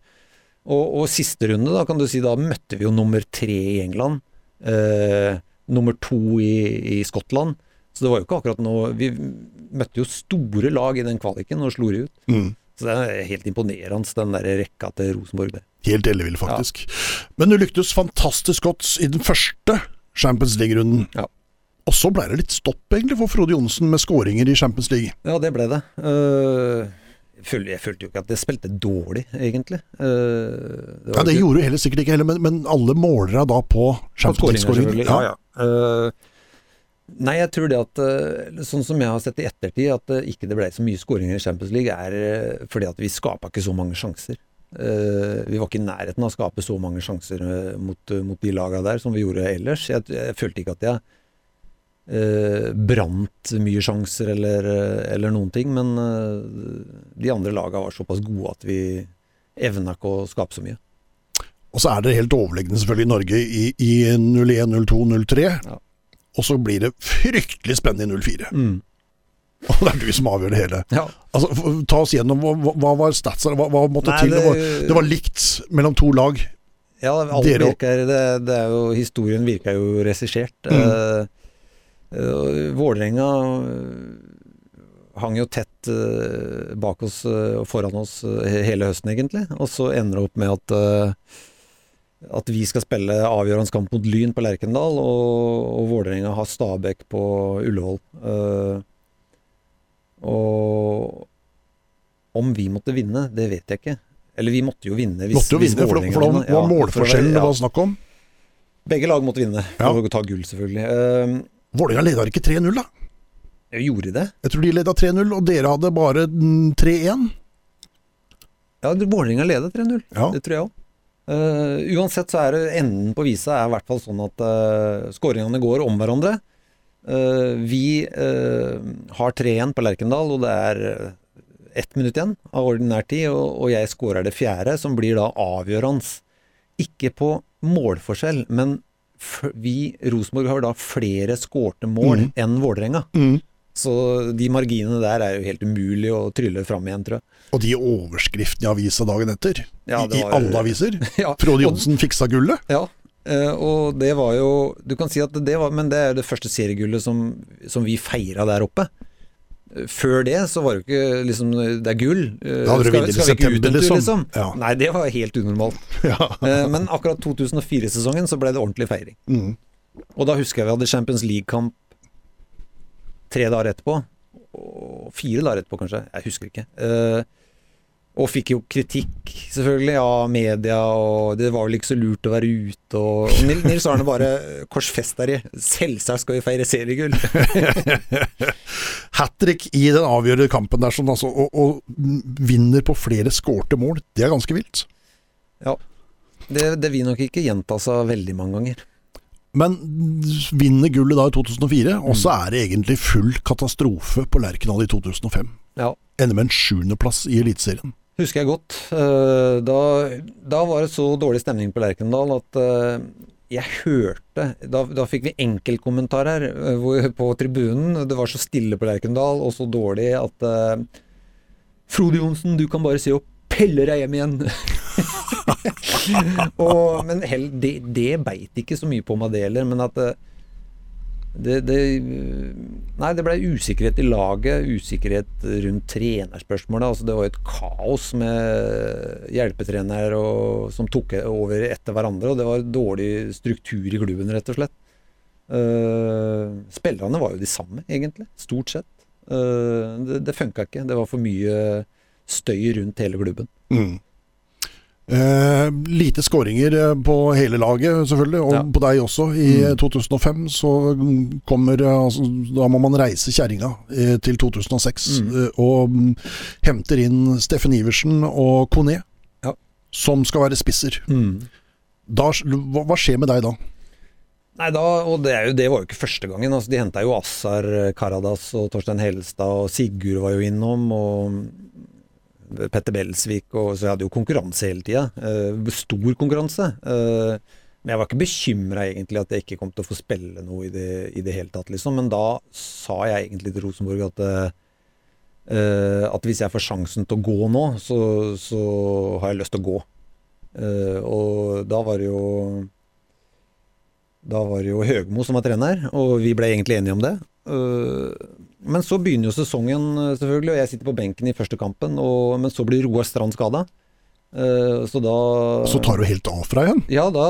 Og, og siste runde, da kan du si, da møtte vi jo nummer tre i England. Eh, nummer to i, i Skottland. Så det var jo ikke akkurat noe Vi møtte jo store lag i den kvaliken og slo de ut. Mm. Så det er helt imponerende, den der rekka til Rosenborg Det. Helt ellevill, faktisk. Men du lyktes fantastisk godt i den første Champions League-runden. Ja. Og så ble det litt stopp, egentlig, for Frode Johnsen med skåringer i Champions League. Ja, det ble det. Jeg, følte, jeg følte jo ikke at jeg spilte dårlig, egentlig. Uh, det var Ja, Det ikke- gjorde du heller sikkert ikke heller, men, men alle måler deg da på Champions. Ja, ja. Uh, nei, jeg tror det at eh, Sånn som jeg har sett i ettertid, at uh, ikke det ble så mye skåringer i Champions League, er fordi at vi skapa ikke så mange sjanser. Vi var ikke i nærheten av å skape så mange sjanser mot, mot de laga der som vi gjorde ellers. Jeg, jeg følte ikke at jeg eh, brant mye sjanser eller, eller noen ting, men eh, de andre laga var såpass gode at vi evna ikke å skape så mye. Og så er det helt overlegne selvfølgelig i Norge i, i 01, 02, 03. Ja. Og så blir det fryktelig spennende i 04. Og det er du som avgjør det hele. Ja. Altså, Ta oss gjennom, hva, hva- var statsa, hva, hva måtte Nei, til? Det var, det- var likt mellom to lag. Ja, alt Dere- virker, det, det er jo, historien virker jo regissert. Mm. Eh, Vålerenga eh, hang jo tett eh, bak oss eh, og foran oss eh, hele høsten, egentlig. Og så ender det opp med at eh, at vi skal spille avgjørende kamp mot Lyn på Lerkendal, og, og Vålerenga har Stabæk på Ullevål. Eh, og om vi måtte vinne, det vet jeg ikke. Eller vi måtte jo vinne. Hvis, Måtte jo vinne, for, for var Ja, målforskjellen det ja. var snakk om. Begge lag måtte vinne Ja. for å ta gull, selvfølgelig. Uh, Vålerenga leda ikke 3-0, da. Jeg gjorde det? Jeg tror de leda 3-0, og dere hadde bare mm, 3-1. Ja, Vålerenga leda 3-0. Ja. Det tror jeg òg. uansett så er det enden på visa er i hvert fall sånn at uh, skåringene går om hverandre. Uh, vi uh, har 3-1 på Lerkendal, og det er eh, ett minutt igjen av ordinær tid, og, og jeg skårer det fjerde, som blir da avgjørende. Ikke på målforskjell, men vi, Rosenborg, har da flere skårte mål mm. enn Vålerenga. Så de marginene der er jo helt umulig å trylle fram igjen, tror jeg. Og de overskriftene i avisa dagen etter. Ja, I, I alle aviser. Ja, Frode Johnsen fiksa gullet. Ja, eh, og det var jo Du kan si at det var Men det er jo det første seriegullet som, som vi feira der oppe. Før det så var det jo ikke liksom Det er gull. Eh, Da hadde du vunnet i september, liksom? liksom? Ja. Nei, det var helt unormalt. Ja. Eh, Men akkurat 2004-sesongen så ble det ordentlig feiring. Mm. Og da husker jeg vi hadde Champions League-kamp tre dager etterpå. Og fire dager etterpå, kanskje. Jeg husker ikke. Eh, og fikk jo kritikk, selvfølgelig, av media, og det var vel ikke så lurt å være ute. Og, og Nil- Nils Arne bare korsfester dere. Selvsagt skal vi feire seriegull. Hat trick i den avgjørende kampen der, sånn, altså, og, og vinner på flere skårte mål. Det er ganske vilt. Ja. Det, det vil nok ikke gjenta seg veldig mange ganger. Men vinner gullet da i 2004, og så er det egentlig full katastrofe på Lerkendal i 2005. Ja. Ender med en sjuendeplass i Eliteserien. Husker jeg godt. Eh, Da, da var det så dårlig stemning på Lerkendal at eh, jeg hørte Da, da fikk vi enkeltkommentarer eh, på tribunen. Det var så stille på Lerkendal og så dårlig at Frode Johnsen, du kan bare se opp pelle deg hjem igjen. og, men hell, det, det beit ikke så mye på meg, det heller. Men at det, det Nei, det ble usikkerhet i laget, usikkerhet rundt trenerspørsmålet. Altså, det var et kaos med hjelpetrenere som tok over etter hverandre, og det var dårlig struktur i klubben, rett og slett. Uh, spillerne var jo de samme, egentlig. Stort sett. Uh, det det funka ikke. Det var for mye støy rundt hele klubben. Mm. Eh, lite skåringer eh, på hele laget, selvfølgelig, og Ja. på deg også. I Mm. eh, 2005 så mm, kommer eh, altså, Da må man reise kjerringa eh, til 2006 Mm. eh, og um, henter inn Steffen Iversen og Kone, Ja. som skal være spisser. Da, hva, hva skjer med deg da? Nei, da, og det, er jo, det var jo ikke første gangen. Altså, de henta jo Assar Karadas og Torstein Helstad, og Sigurd var jo innom, og Petter Belsvik, og så jeg hadde jo konkurranse hele tida. Eh, stor konkurranse. Eh, men jeg var ikke bekymra egentlig at jeg ikke kom til å få spille noe i det, i det hele tatt, liksom. Men da sa jeg egentlig til Rosenborg at eh, at hvis jeg får sjansen til å gå nå, så, så har jeg lyst til å gå. Og da var det jo da var det jo Høgmo som var trener, og vi ble egentlig enige om det. Men så begynner jo sesongen, øh, selvfølgelig, og jeg sitter på benken i første kampen. Og, men så blir Roar Strand skada. Så da Så tar du helt av fra igjen? Ja, da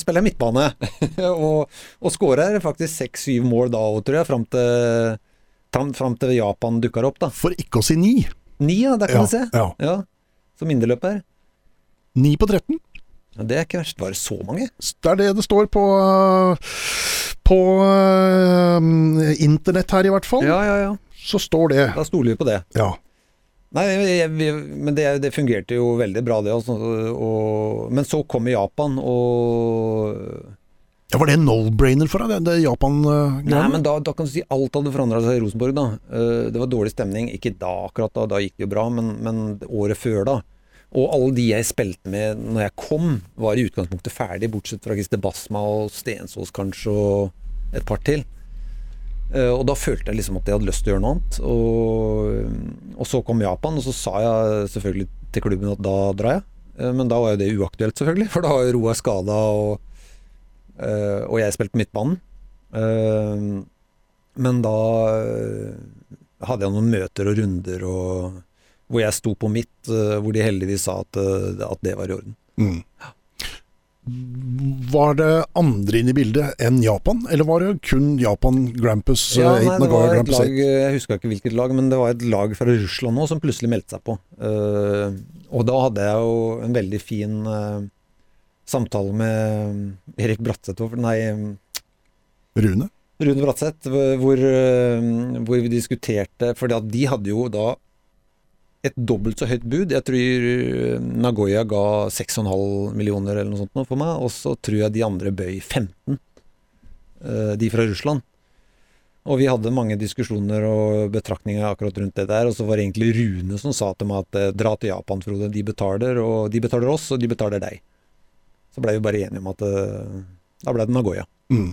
spiller jeg midtbane. og, og skårer faktisk seks-syv mål da òg, tror jeg, fram til, fram, til Japan dukker opp, da. For ikke å si ni. Ni, ja, der kan du se. Ja. Ja, Som indreløper. Ni på 13. Det er ikke verst. Var det så mange? Det er det det står på øh, På uh, internett her, i hvert fall. Ja, ja, ja. Så står det. Da stoler vi på det. Ja. Nei, jeg, vi, men det, det fungerte jo veldig bra, det. Altså, og, men så kom Japan, og ja var det en no-brainer for deg, det, det Japan-greiene? Nei, men da, da kan du si alt hadde forandra seg i Rosenborg, da. Eh, det var dårlig stemning. Ikke da akkurat, da, da gikk det jo bra, men, men året før, da. Og alle de jeg spilte med når jeg kom, var i utgangspunktet ferdig, bortsett fra Christer Basma og Stensås kanskje, og et par til. Eh, og da følte jeg liksom at jeg hadde lyst til å gjøre noe annet. Og, og så kom Japan, og så sa jeg selvfølgelig til klubben at da drar jeg. Eh, men da var jo det uaktuelt, selvfølgelig, for da var jo Roar skada, og, eh, og jeg spilte midtbanen. Men da hadde jeg noen møter og runder og, hvor jeg sto på mitt, eh, hvor de heldigvis sa at, eh, at det var i orden. Mm. Var det andre inn i bildet enn Japan, eller var det kun Japan, Grampus, Ja, eh, nei, det var et lag, jeg husker ikke hvilket lag, men det var et lag fra Russland nå som plutselig meldte seg på. Og da hadde jeg jo en veldig fin samtale med Erik Bratseth, nei, Rune? Rune Bratseth, hvor, hvor vi diskuterte For de hadde jo da et dobbelt så høyt bud. Jeg tror eh, Nagoya ga 6,5 millioner eller noe sånt for meg, og så tror jeg de andre bøy 15. eh, De fra Russland. Og vi hadde mange diskusjoner og betraktninger akkurat rundt det der, og så var det egentlig Rune som sa til meg at eh, dra til Japan, Frode. De betaler, og de betaler oss, og de betaler deg. Så blei vi bare enige om at da ble det Nagoya. Mm.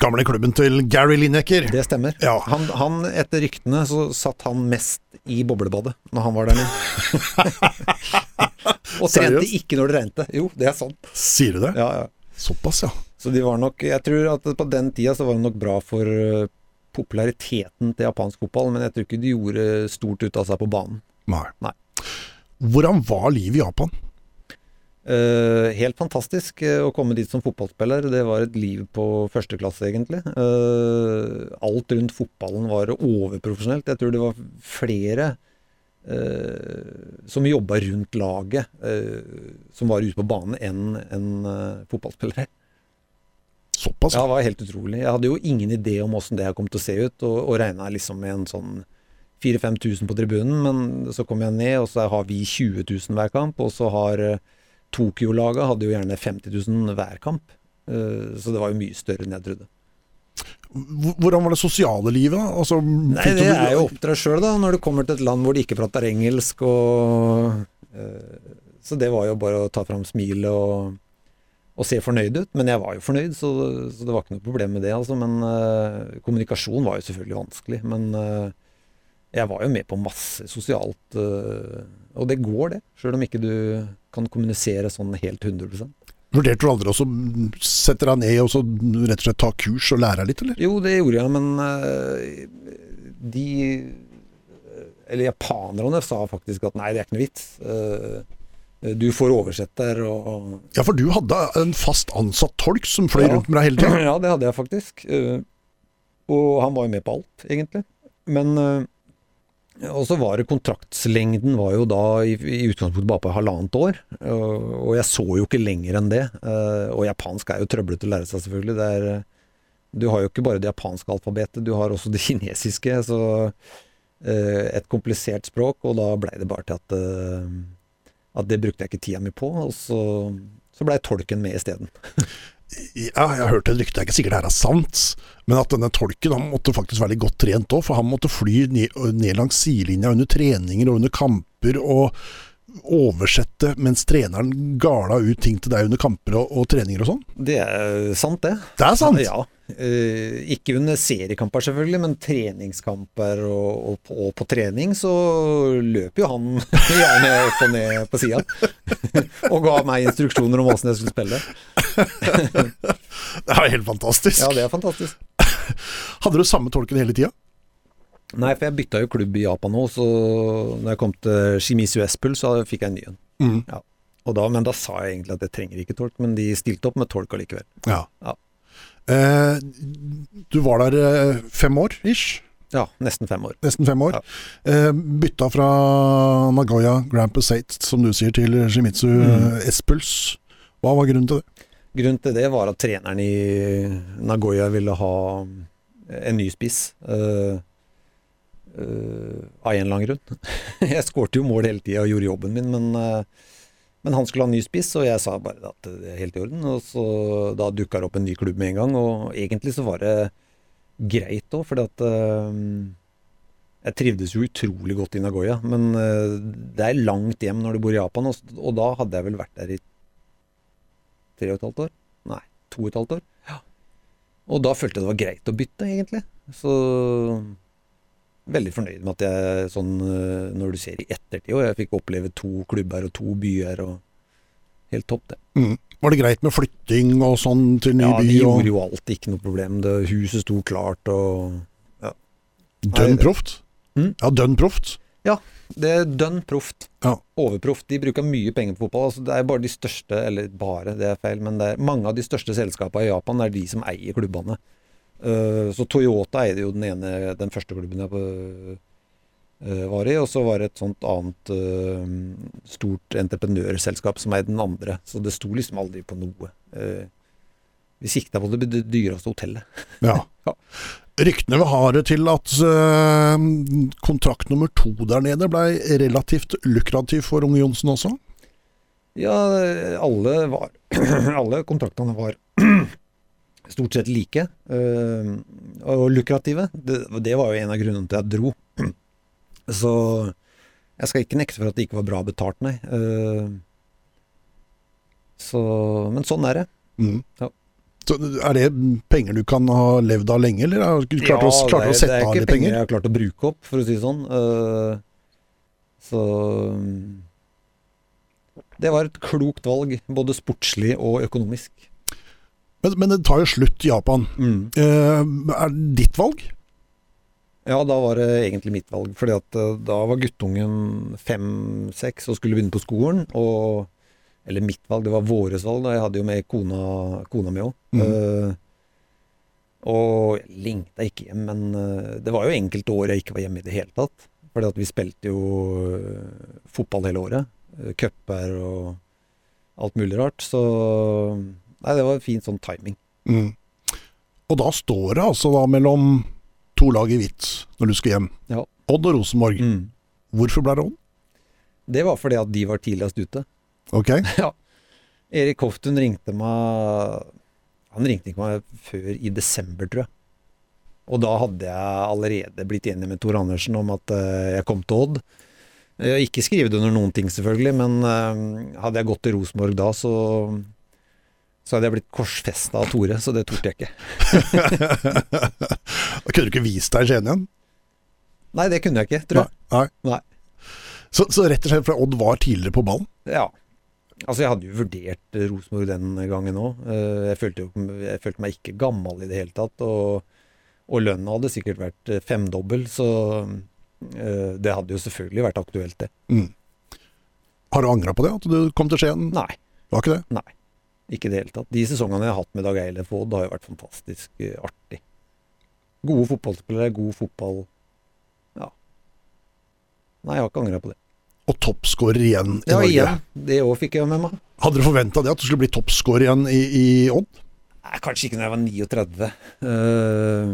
Gamle klubben til Gary Lineker. Det stemmer. Ja. Han, han, etter ryktene, så satt han mest i boblebadet når han var der nede. og trente ikke når det regnet. Jo, det er sant. Sier du det? Ja, ja. Såpass, ja. Så de var nok Jeg tror at på den tida så var det nok bra for eh, populariteten til japansk fotball, men jeg tror ikke de gjorde stort ut av seg på banen. Nei. Nei. Hvordan var livet i Japan? Eh, helt fantastisk uh, å komme dit som fotballspiller. Det var et liv på første klasse, egentlig. Uh, alt rundt fotballen var overprofesjonelt. Jeg tror det var flere som jobba rundt laget, som var ute på banen, enn en, fotballspillere. Såpass? Ja, det var helt utrolig. Jeg hadde jo ingen idé om åssen det her kom til å se ut, og, og regna liksom med en sånn 4000-5000 på tribunen, men så kom jeg ned, og så har vi 20 000 hver kamp, og så har Tokyo-laget hadde jo gjerne 50 000 hver kamp. Eh, Så det var jo mye større enn jeg trodde. Hvordan var det sosiale livet? Altså, Nei, det er jo opp til deg sjøl, når du kommer til et land hvor de ikke prater engelsk og eh, Så det var jo bare å ta fram smilet og, og se fornøyd ut. Men jeg var jo fornøyd, så, så det var ikke noe problem med det, altså. Men uh, kommunikasjon var jo selvfølgelig vanskelig. Men uh, jeg var jo med på masse sosialt, og det går, det. Sjøl om ikke du kan kommunisere sånn helt 100 Vurderte du aldri å sette deg ned og så rett og slett ta kurs og lære litt, eller? Jo, det gjorde jeg, men eh, de Eller japanerne sa faktisk at nei, det er ikke noe vits. Eh, Du får oversetter og Ja, for du hadde en fast ansatt tolk som fløy Ja. rundt med deg hele tida. Ja, det hadde jeg faktisk. Eh, Og han var jo med på alt, egentlig. Men Og så var det kontraktslengden var jo da i, i utgangspunktet bare på halvannet år. Og, og jeg så jo ikke lenger enn det. Eh, Og japansk er jo trøblete å lære seg, selvfølgelig. Det er, eh, du har jo ikke bare det japanske alfabetet, du har også det kinesiske. Så eh, et komplisert språk, og da blei det bare til at at det brukte jeg ikke tida mi på, og så, så blei tolken med isteden. Ja, jeg har hørt et rykte, det er ikke sikkert det her er sant, men at denne tolken han måtte faktisk være litt godt trent òg, for han måtte fly ned, ned langs sidelinja under treninger og under kamper og oversette mens treneren gala ut ting til deg under kamper og, og treninger og sånn. Det er sant, det. Det er sant! Ja. Uh, ikke under seriekamper, selvfølgelig, men treningskamper og, og, på, og på trening så løper jo han gjerne opp og ned på sida. og ga meg instruksjoner om åssen jeg skulle spille. Det er helt fantastisk. Ja, det er fantastisk. Hadde du samme tolken hele tida? Nei, for jeg bytta jo klubb i Japan nå, så når jeg kom til Shimizu Espul, så fikk jeg en ny en. Mm. Og da, men da sa jeg egentlig at jeg trenger ikke tolk, men de stilte opp med tolk allikevel. Ja. Ja. Eh, du var der eh, fem år, ish? Ja, nesten fem år. Nesten fem år. Ja. Eh, bytta fra Nagoya Grand Passate, som du sier, til Shimizu Mm. eh, Espuls. Hva var grunnen til det? Grunnen til det var at treneren i Nagoya ville ha en ny spiss. eh, eh, av en eller annen grunn. jeg skårte jo mål hele tida og gjorde jobben min, men, uh, men han skulle ha ny spiss, og jeg sa bare at det er helt i orden. Og så Da dukka det opp en ny klubb med en gang, og egentlig så var det greit òg, fordi at uh, jeg trivdes jo utrolig godt i Nagoya, men det er langt hjem når du bor i Japan, og, og da hadde jeg vel vært der i tre og et halvt år? Nei, to og et halvt år. Ja. Og da følte jeg det var greit å bytte, egentlig. Så veldig fornøyd med at jeg sånn øh, Når du ser i ettertid, og jeg fikk oppleve to klubber og to byer, og helt topp, det. Mm. Var det greit med flytting og sånn til ny Ja, by? de og gjorde jo alt, ikke noe problem. Det, huset sto klart, og Dønn proft? Mm. Ja, dønn proft. Ja, Det er dønn proft. Ja. Overproft. De bruker mye penger på fotball. Altså, det er bare de største, eller bare, det er feil, men det er mange av de største selskapene i Japan er de som eier klubbene. Eh, så Toyota eide jo den ene, den første klubben jeg eh, var i, og så var det et sånt annet eh, stort entreprenørselskap som eide den andre. Så det sto liksom aldri på noe. Vi sikta på det dyreste hotellet. Ja. Ja. Ryktene har det til at kontrakt nummer to der nede blei relativt lukrativ for unge Johnsen også. Ja, alle var Alle kontraktene var stort sett like. eh, og lukrative. Det, det var jo en av grunnene til at jeg dro. Så jeg skal ikke nekte for at det ikke var bra betalt, nei. Eh, så, men sånn er det. Mm. Ja. Så er det penger du kan ha levd av lenge, eller har du klart, å, klart det, å sette det er ikke penger penger? jeg har klart å bruke opp, for å si det sånn. Eh, så Det var et klokt valg, både sportslig og økonomisk. Men, men det tar jo slutt i Japan. Mm. Eh, er det ditt valg? Ja, da var det egentlig mitt valg. fordi at eh, da var guttungen fem-seks og skulle begynne på skolen. Og Eller mitt valg, det var våres valg. da Jeg hadde jo med kona, kona mi òg. Mhm. og jeg lengta ikke hjem, men det var jo enkelte år jeg ikke var hjemme i det hele tatt. Fordi at vi spilte jo fotball hele året. Uh, Cuper og alt mulig rart. Så Nei, det var fin sånn timing. Mm. Og da står det altså da mellom to lag i hvitt når du skal hjem. Ja. Odd og Rosenborg. Mm. Hvorfor ble det Odd? Det var fordi at de var tidligst ute. Ok. Ja. Erik Hoftun ringte meg Han ringte ikke meg før i desember, tror jeg. Og da hadde jeg allerede blitt enig med Tor Andersen om at eh, jeg kom til Odd. Jeg har ikke skrevet under noen ting, selvfølgelig, men eh, hadde jeg gått til Rosenborg da, så så hadde jeg blitt korsfesta av Tore, så det torde jeg ikke. Da kunne du ikke vist deg i Skien igjen? Nei, det kunne jeg ikke, tror jeg. Nei. Nei. Så, så rett og slett fordi Odd var tidligere på ballen? Ja. Altså, jeg hadde jo vurdert eh, Rosenborg den gangen òg. Jeg, følte jeg følte meg ikke gammel i det hele tatt. Og, og lønna hadde sikkert vært eh, femdobbel, så eh, det hadde jo selvfølgelig vært aktuelt, det. Mm. Har du angra på det, at du kom til Skien? Nei, Var ikke det? Ikke i det hele tatt. De sesongene jeg har hatt med Dag Eilef Aad, har jo vært fantastisk eh, artig. Gode fotballspillere, god fotball. Ja. Nei, jeg har ikke angra på det. Og toppskårer igjen i Ja, Norge. igjen. Det òg fikk jeg med meg. Hadde du forventa det, at du skulle bli toppskårer igjen i, i Odd? Nei, kanskje ikke når jeg var 39. Eh,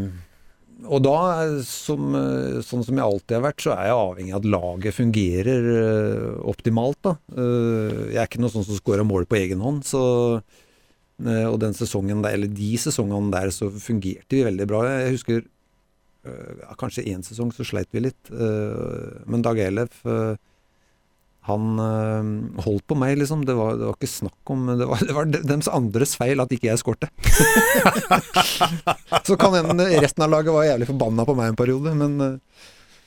og da, som, eh, sånn som jeg alltid har vært, så er jeg avhengig av at laget fungerer eh, optimalt. Da. Eh, jeg er ikke noe sånn som scorer mål på egen hånd. Så, og den sesongen der, eller de sesongene der så fungerte vi veldig bra. Jeg husker kanskje én sesong så sleit vi litt. men Dag Elef han øh, holdt på meg, liksom. Det var, det var ikke snakk om Det var, det var deres andres feil at ikke jeg skårte. Så kan hende resten av laget var jævlig forbanna på meg en periode, men øh,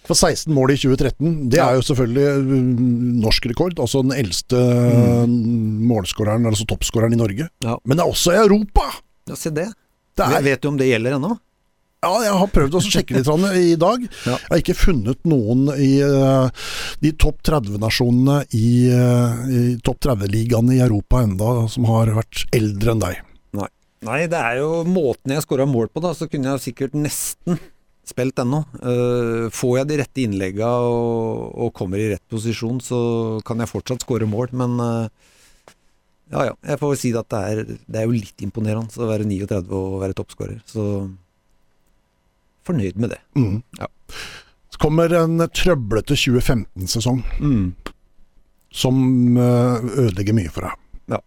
For 16 mål i 2013, det Ja. er jo selvfølgelig mm, norsk rekord. Altså den eldste målskåreren, altså toppskåreren i Norge. Ja. Men det er også i Europa! ja, se det. Det er, Vet du om det gjelder ennå? Ja, jeg har prøvd å sjekke litt i dag. Ja. Jeg har ikke funnet noen i eh, de topp 30-nasjonene i, eh, i topp 30-ligaene i Europa enda som har vært eldre enn deg. Nei, det er jo måten jeg scora mål på, da. Så kunne jeg sikkert nesten spilt ennå. Eh, får jeg de rette innlegga og, og kommer i rett posisjon, så kan jeg fortsatt skåre mål. Men ja ja, jeg får si at det er, det er jo litt imponerende å være 39 og være toppskårer. Så fornøyd med det. Mm. Ja. Så kommer en trøblete 2015-sesong Mm. som eh, ødelegger mye for deg. Ja.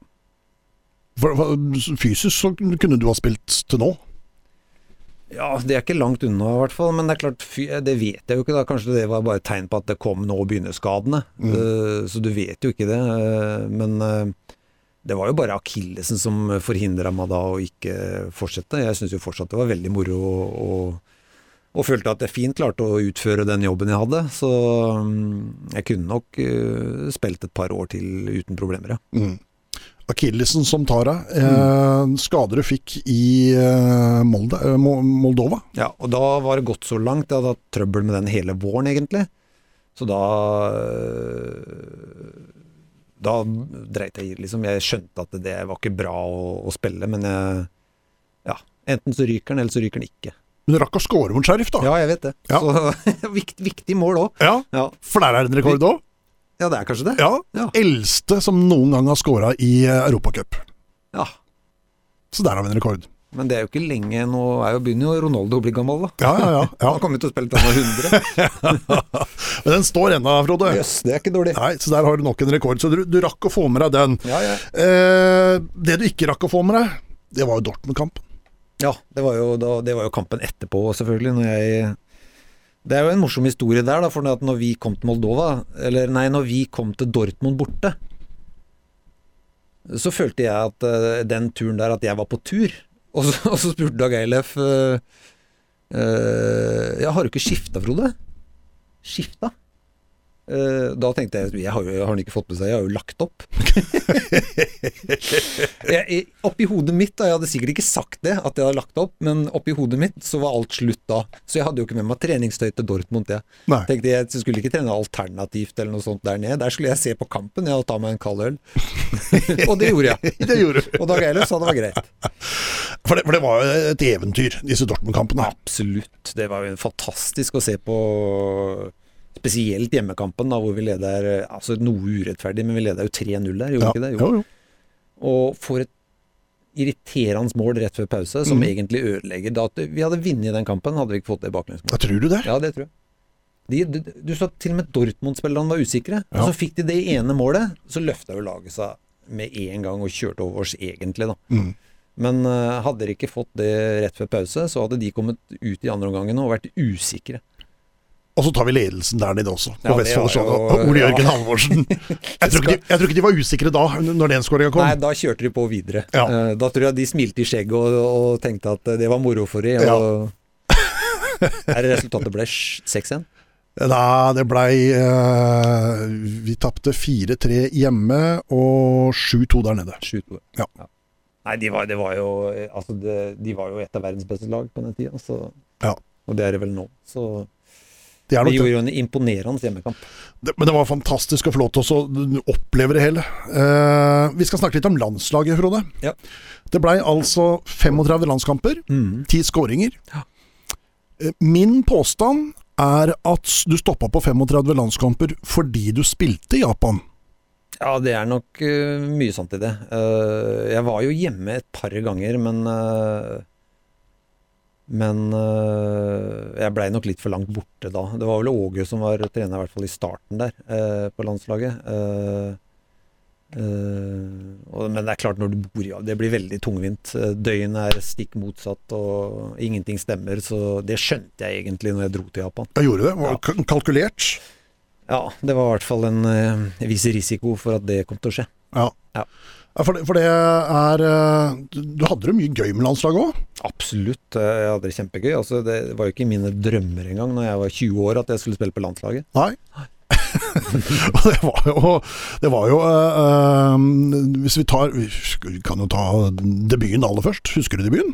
For, for, fysisk så kunne du ha spilt til nå. Ja, det er ikke langt unna i hvert fall, men det er klart, det vet jeg jo ikke da. Kanskje det var bare et tegn på at det kom nå begynner skadene. Mm. Eh, så du vet jo ikke det. eh, men det var jo bare akillesen som forhindra meg da å ikke fortsette. Jeg syns jo fortsatt det var veldig moro å, og, og følte at jeg fint klarte å utføre den jobben jeg hadde. Så mm, jeg kunne nok eh, spilt et par år til uten problemer, ja. Mm. Akillesen som tar deg. Mm. Eh, skader du fikk i eh, Molde, eh, Moldova. Ja, og da var det gått så langt. Jeg hadde hatt trøbbel med den hele våren, egentlig. Så da Da dreit jeg i det, liksom. Jeg skjønte at det var ikke bra å, å spille, men jeg Ja. Enten så ryker den, eller så ryker den ikke. Men du rakk å score mot Sheriff, da. Ja, jeg vet det. Ja. Så viktig, viktig mål òg. Ja, Ja. For der er det en rekord òg. ja, det er kanskje det. Ja. Ja. Eldste som noen gang har scora i eh, Europacup. Ja. Så der har vi en rekord. Men det er jo ikke lenge Nå er jo, begynner jo Ronaldo å bli gammel, da. Ja, ja, ja. Han kommer til å spille til han er 100. Men den står ennå, Frode. Jøss, det er ikke dårlig. Nei, Så der har du nok en rekord. Så du, du rakk å få med deg den. Ja, ja. Eh, det du ikke rakk å få med deg, det var jo Dortmund-kampen. Ja, det var, jo, da, det var jo kampen etterpå, selvfølgelig. Når jeg Det er jo en morsom historie der, da. For når vi kom til Moldova, eller nei, når vi kom til Dortmund borte, så følte jeg at uh, den turen der at jeg var på tur. Og så, og så spurte Dag Eilef uh, Ja, har du ikke skifta, Frode? Skifta? Eh, Da tenkte jeg jeg har, jo, har han ikke fått med seg, jeg har jo lagt opp. jeg, jeg, oppi hodet mitt, da, jeg hadde sikkert ikke sagt det, at jeg hadde lagt opp, men oppi hodet mitt så var alt slutt da. Så jeg hadde jo ikke med meg treningstøy til Dortmund. Jeg Nei. tenkte jeg skulle ikke trene alternativt eller noe sånt der nede. Der skulle jeg se på kampen jeg, og ta meg en kald øl. og det gjorde jeg. Det gjorde. Og Dag Eilef sa det var greit. For det, for det var jo et eventyr, disse Dortmund-kampene. Absolutt. Det var jo fantastisk å se på spesielt hjemmekampen, da, hvor vi leder altså noe urettferdig, men vi leder jo 3-0 der, gjorde Ja, ikke det? jo, jo. Og får et irriterende mål rett før pause, som mm. egentlig ødelegger. Da, at vi hadde vunnet den kampen, hadde vi ikke fått det baklengsmålet. Tror du det? Ja, det tror jeg. De, du, du så til og med Dortmund-spillerne var usikre. Ja. Og så fikk de det ene målet, så løfta jo laget seg med en gang og kjørte over oss, egentlig, da. Mm. Men uh, hadde de ikke fått det rett før pause, så hadde de kommet ut i andre omgangen og vært usikre. Og så tar vi ledelsen der nede også, på Ja, Vestfold Og. Ole Jørgen ja. Halvorsen. Jeg tror, ikke de, jeg tror ikke de var usikre da, når den skåringa kom. Nei, da kjørte de på videre. Ja. Eh, Da tror jeg de smilte i skjegget og, og tenkte at det var moro for dem. Ja. Og er det resultatet ble 6-1? Nei, det blei uh, Vi tapte 4-3 hjemme og 7-2 der nede. 7-2. Ja. Nei, de var, var jo Altså, de, de var jo et av verdens beste lag på den tida, Ja. Og det er det vel nå. Så Det er nok gjorde jo en imponerende hjemmekamp. Det- Men det var fantastisk å få lov til å oppleve det hele. Eh, vi skal snakke litt om landslaget, Frode. Ja. Det blei altså 35 landskamper, Mm. 10 skåringer. Ja. Eh, Min påstand er at du stoppa på 35 landskamper fordi du spilte i Japan. Ja, det er nok uh, mye sant i det. Uh, jeg var jo hjemme et par ganger, men eh, Men øh, jeg blei nok litt for langt borte da. Det var vel Åge som var trener, i hvert fall i starten der, øh, på landslaget. Eh, og, men det er klart, når du bor i ja, det blir veldig tungvint. Døgnet er stikk motsatt, og ingenting stemmer. Så det skjønte jeg egentlig når jeg dro til Japan. Jeg gjorde det. Var Ja. kalkulert. Ja, det var i hvert fall en viss risiko for at det kom til å skje. Ja. Ja. For det, for det er eh, Du hadde det mye gøy med landslaget òg? Absolutt. eh, Jeg hadde det kjempegøy. Altså, det var jo ikke mine drømmer engang når jeg var 20 år at jeg skulle spille på landslaget. Nei. Og det var jo, det var jo eh, Hvis vi tar Vi kan jo ta debuten aller først. Husker du debuten?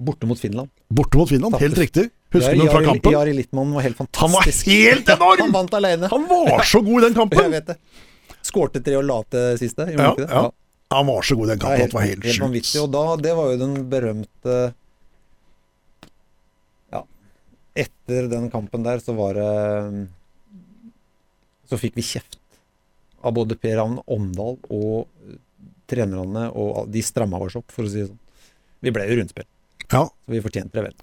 Borte mot Finland. Borte mot Finland, helt riktig. Husker du ja, fra kampen? Jari Littmann var helt fantastisk. Han var helt enorm! Han vant alene. Han var så god i den Jeg kampen! vet det. Skårte tre og la til siste. gjorde Ja, han ikke det? ja. Han var så god den kampen det var helt helt sjukt. Og da, det var jo den berømte Ja. Etter den kampen der, så var det Så fikk vi kjeft av både Per Ravn Omdal og eh, trenerne, og de stramma oss opp, for å si det sånn. Vi ble jo rundspill, Ja. så vi fortjente det vel.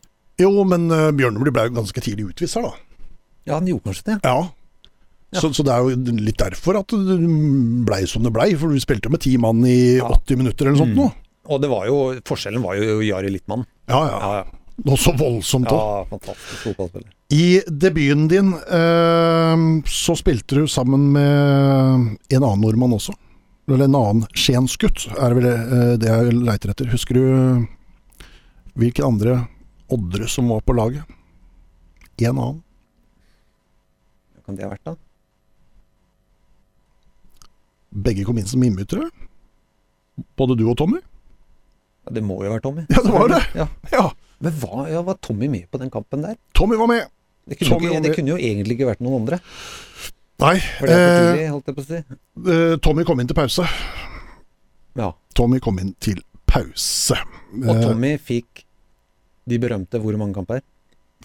Jo, men uh, Bjørnebli ble jo ganske tidlig utvist her, da. Ja, han gjorde kanskje det. Ja. Ja. Så, så det er jo litt derfor at det blei som det blei, for du spilte med ti mann i Ja. 80 minutter eller noe sånt Mm. Og det var jo, forskjellen var jo Jari Littmann. Ja, ja. Ja, ja. Noe så voldsomt òg. ja fotballspiller. I debuten din eh, så spilte du sammen med en annen nordmann også. Eller en annen skiensgutt, er vel eh, det jeg leiter etter. Husker du hvilke andre oddere som var på laget? En annen. Hva kan det ha vært, da? Begge kom inn som innbyttere. Både du og Tommy. Ja, det må jo være Tommy. Ja, det var det. Ja. Ja, Men hva, ja, var Tommy med på den kampen der? Tommy var med. Det kunne, Tommy ikke, det kunne jo egentlig ikke vært noen andre. Nei, eh, tidlig, si. eh, Tommy kom inn til pause. Ja. Tommy kom inn til pause. Og Eh, Tommy fikk de berømte hvor mange kamper?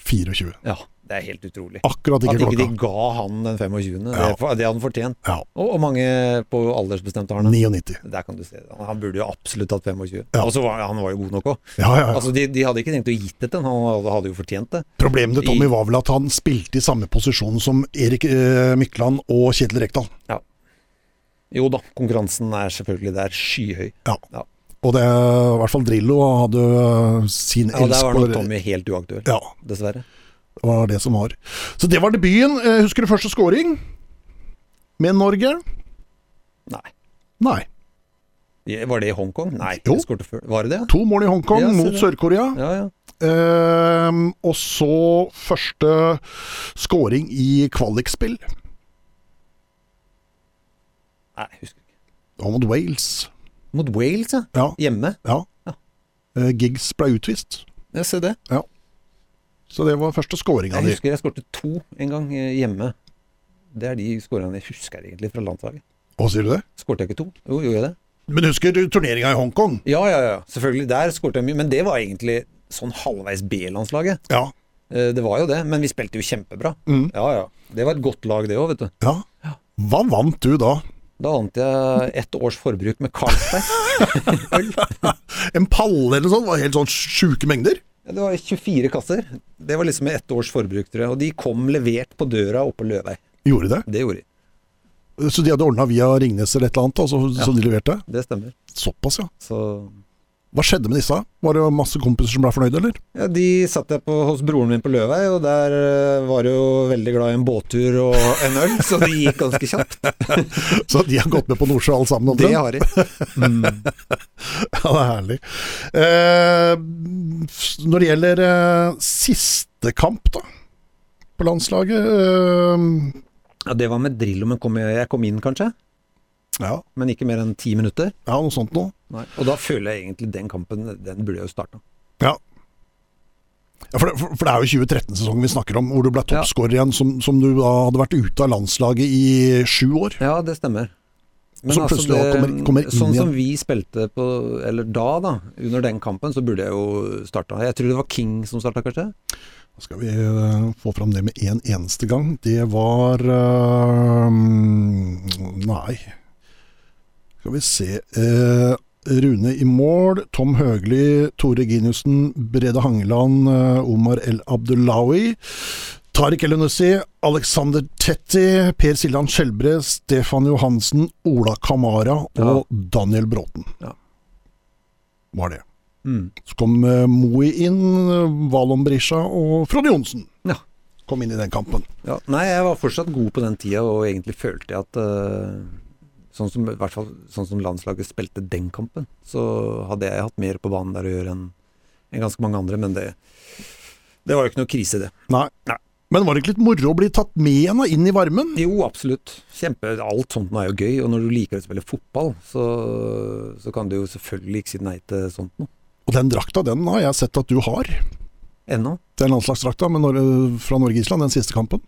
24. Ja, det er helt utrolig. Akkurat At ikke klokka. de ga han den 25. Ja. Det, det hadde han fortjent. Ja, Og, og mange på aldersbestemte har han. 99. Der kan du se det. Han burde jo absolutt hatt 25. Ja. Og så var han var jo god nok òg. Ja, ja, ja. Altså, de, de hadde ikke tenkt å gitt det til han, han hadde- jo fortjent det. Problemet til Tommy var vel at han spilte i samme posisjon som Erik eh, Mykland og Kjetil Rekdal. Jo da, konkurransen er selvfølgelig der skyhøy. Og det i hvert fall Drillo hadde sin elsk Ja, der var nok Tommy helt uaktuell, Ja, dessverre. Det var det som var. Så det var debuten. Eh, Husker du første scoring? Med Norge? Nei. Nei. Var det i Hongkong? Nei, Jo. Var det det? To mål i Hongkong Ja, mot. Sør-Korea. Ja, ja. Ehm, og så første scoring i kvalikspill. Nei, husker ikke. Det var mot Wales. Mot Wales, ja. Ja. Hjemme. ja. Ja. Eh, Giggs ble utvist. Jeg ser det. Så det var første scoringa Jeg husker jeg skårte to en gang eh, hjemme. Det er de skåringene jeg husker egentlig fra landslaget. Å, sier du det? Skårte jeg ikke to? Jo, gjorde jeg det? Men husker du turneringa i Hongkong? Ja, ja, ja. Selvfølgelig. Der skårte jeg mye. Men det var egentlig sånn halvveis B-landslaget. Ja. Eh, Det var jo det, men vi spilte jo kjempebra. Mm. Ja, ja. Det var et godt lag, det òg, vet du. ja. Hva vant du da? Da vant jeg ett års forbruk med Carlsberg. En palle eller noe sånt? Var helt sånn sjuke mengder? Ja, det var 24 kasser. Det var liksom ett års forbruk, tror jeg. Og de kom levert på døra oppe på Løvei. Gjorde de det? Det gjorde de. Så de hadde ordna via Ringnes eller et eller annet, altså, Ja. så de leverte? Det stemmer. Såpass, ja. Så Hva skjedde med disse? Var det masse kompiser som ble fornøyde, eller? ja, De satt jeg på hos broren min på Løvei, og der eh, var jeg jo veldig glad i en båttur og en øl, så det gikk ganske kjapt. Så de har gått med på Nordsjø alle sammen? Det har de. Mm. Ja, det er herlig. Eh, når det gjelder eh, siste kamp, da, på landslaget eh, Ja, det var med Drillo, men kom jeg, jeg kom inn kanskje? Ja, Men ikke mer enn ti minutter. ja, noe sånt noe. Nei. Og da føler jeg egentlig den kampen, den burde jeg jo starta. Ja. Ja, for, det, for, for det er jo 2013-sesongen vi snakker om, hvor du ble toppskårer igjen, som, som du da hadde vært ute av landslaget i sju år. Ja, det stemmer. Men Så plutselig da kommer- kommer sånn som vi spilte på Eller da, da, under den kampen, så burde jeg jo starta. Jeg tror det var King som starta, kanskje? Da skal vi eh, få fram det med en eneste gang. Det var eh, Nei. Skal vi se eh, Rune i mål, Tom Høgli, Tore Giniussen, Brede Hangeland, eh, Omar El Abdullawi. Tariq Elunussi, Alexander Tetti, Per Siljan Skjelbre, Stefan Johansen, Ola Kamara og Daniel Bråten. Ja. Var det. Mm. Så kom Moe Moi inn, eh, Valon Brisja og Frode Johnsen Ja. kom inn i den kampen. ja. Nei, jeg var fortsatt god på den tida, og egentlig følte jeg at eh, Sånn som, i hvert fall sånn som landslaget spilte den kampen, så hadde jeg hatt mer på banen der å gjøre enn en ganske mange andre, men det, det var jo ikke noe krise, det. Nei. Nei. Men var det ikke litt moro å bli tatt med igjen da, inn i varmen? Jo, absolutt. Kjempe, alt sånt nå er jo gøy, og når du liker å spille fotball, så, så kan du jo selvfølgelig ikke si nei til sånt noe. Og den drakta, den har jeg sett at du har. Ennå. Den landslagsdrakta fra Norge-Island, den siste kampen.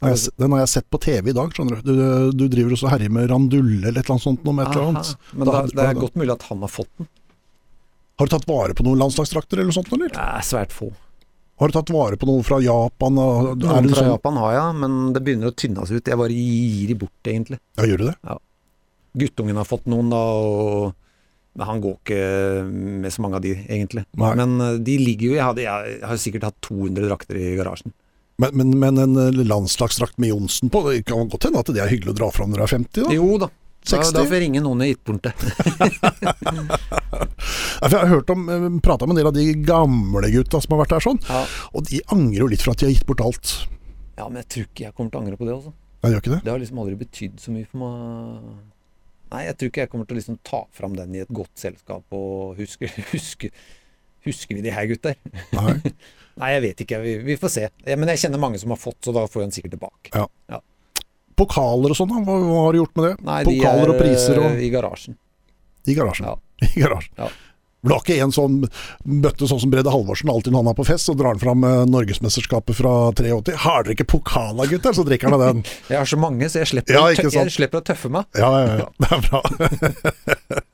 Ja. Jeg, den har jeg sett på TV i dag, skjønner du. Du, du driver også herjer med randulle eller et eller annet sånt noe et eller annet. Men Da da, det er godt mulig at han har fått den. Har du tatt vare på noen landslagsdrakter eller noe sånt, eller? Det er svært få. Har du tatt vare på noe fra Japan? og- Noen det fra sånn? Japan har jeg, men det begynner å tynnes ut. Jeg bare gir de bort, egentlig. Ja, gjør du det? Guttungen har fått noen, da, og han går ikke med så mange av de, egentlig. Nei. Men eh, de ligger jo Jeg, hadde, jeg har sikkert hatt 200 drakter i garasjen. Men, men, men en eh, landslagsdrakt med Johnsen på, det kan godt hende at det er hyggelig å dra fram når du er 50? da? Jo da. Da, 60? da får jeg ringe noen i det. Jeg har hørt om, eh, prata med en del av de gamle gutta som har vært der sånn, Ja. og de angrer jo litt for at de har gitt bort alt. ja, men jeg tror ikke jeg kommer til å angre på det også. Jeg gjør ikke det? Det har liksom aldri betydd så mye for meg. Nei, jeg tror ikke jeg kommer til å liksom ta fram den i et godt selskap og huske, huske Husker vi de her gutter? Nei. Nei, jeg vet ikke. Vi, vi får se. Ja, Men jeg kjenner mange som har fått, så da får jeg den sikkert tilbake. Pokaler og sånn? Hva, hva har du gjort med det? Nei, de Pokaler er og priser og eh, i garasjen. I garasjen. Ja. I garasjen. Ja. var ikke en sånn bøtte sånn som Brede Halvorsen alltid når han er på fest, og drar han fram eh, Norgesmesterskapet fra 83. Har dere ikke pokala, gutter? Så drikker han av den. Jeg har så mange, så jeg slipper, Ja, jeg slipper å tøffe meg. Ja, ja, ja. Det er bra.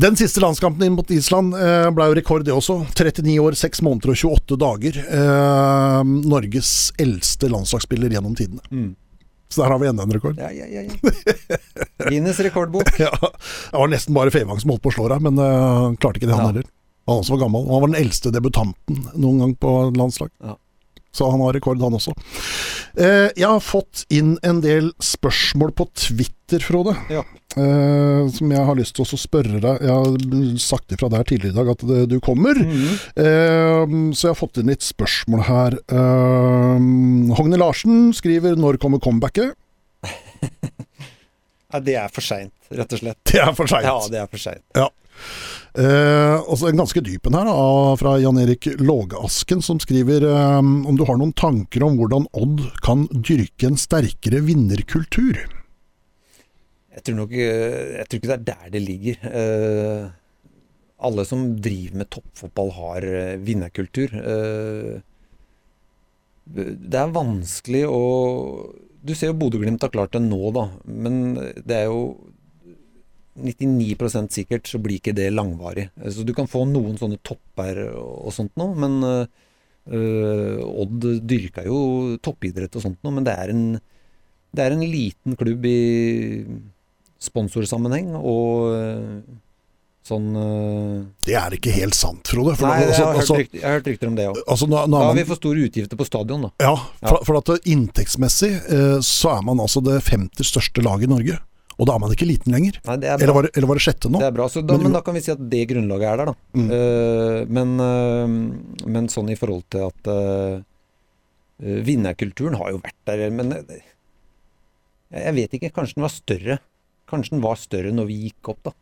Den siste landskampen inn mot Island eh, ble jo rekord, det også. 39 år, 6 måneder og 28 dager. Eh, Norges eldste landslagsspiller gjennom tidene. Mm. Så der har vi enda en rekord. Ja, ja, ja, ja. Guinness rekordbok. Ja, det var nesten bare Fevang som holdt på å slå deg, men han uh, klarte ikke det, han Ja. heller. Han også var gammel. Han var den eldste debutanten noen gang på landslag. Ja. Så han har rekord, han også. Eh, jeg har fått inn en del spørsmål på Twitter, Frode. Ja. Eh, som jeg har lyst til å spørre deg. Jeg har sagt ifra der tidligere i dag at det, du kommer. Mm. Eh, så jeg har fått inn litt spørsmål her. Eh, Hogne Larsen skriver 'Når kommer comebacket?' Ja, det er for seint, rett og slett. Det er for seint. Ja, det er for seint. Ja. Eh, også en ganske dyp en her, da, fra Jan Erik Lågeasken, som skriver eh, om du har noen tanker om hvordan Odd kan dyrke en sterkere vinnerkultur? Jeg tror nok eh, Jeg tror ikke det er der det ligger. Eh, alle som driver med toppfotball, har eh, vinnerkultur. Det er vanskelig å Du ser jo Bodø-Glimt har klart det nå, da. Men det er jo 99% sikkert så blir ikke det langvarig. Så du kan få noen sånne topper og sånt nå, men øh, Odd dyrka jo toppidrett og sånt nå, men det er en, det er en liten klubb i sponsorsammenheng og øh, sånn uh... Det er ikke helt sant, Frode. Nei, jeg altså, har, hørt altså, rykter, jeg har hørt rykter om det òg. altså, Da har man, vi for store utgifter på stadion, da. ja, for, for at inntektsmessig uh, så er man altså det femte største laget i Norge. Og da er man ikke liten lenger. Nei, det er Eller var det, eller var det sjette nå? Det er bra. Så da, Men- men, da kan vi si at det grunnlaget er der, da. Mm. Uh, men, uh, men sånn i forhold til at eh, eh, Vinnerkulturen har jo vært der, men eh, jeg vet ikke. Kanskje den var større. Kanskje den var større når vi gikk opp, da.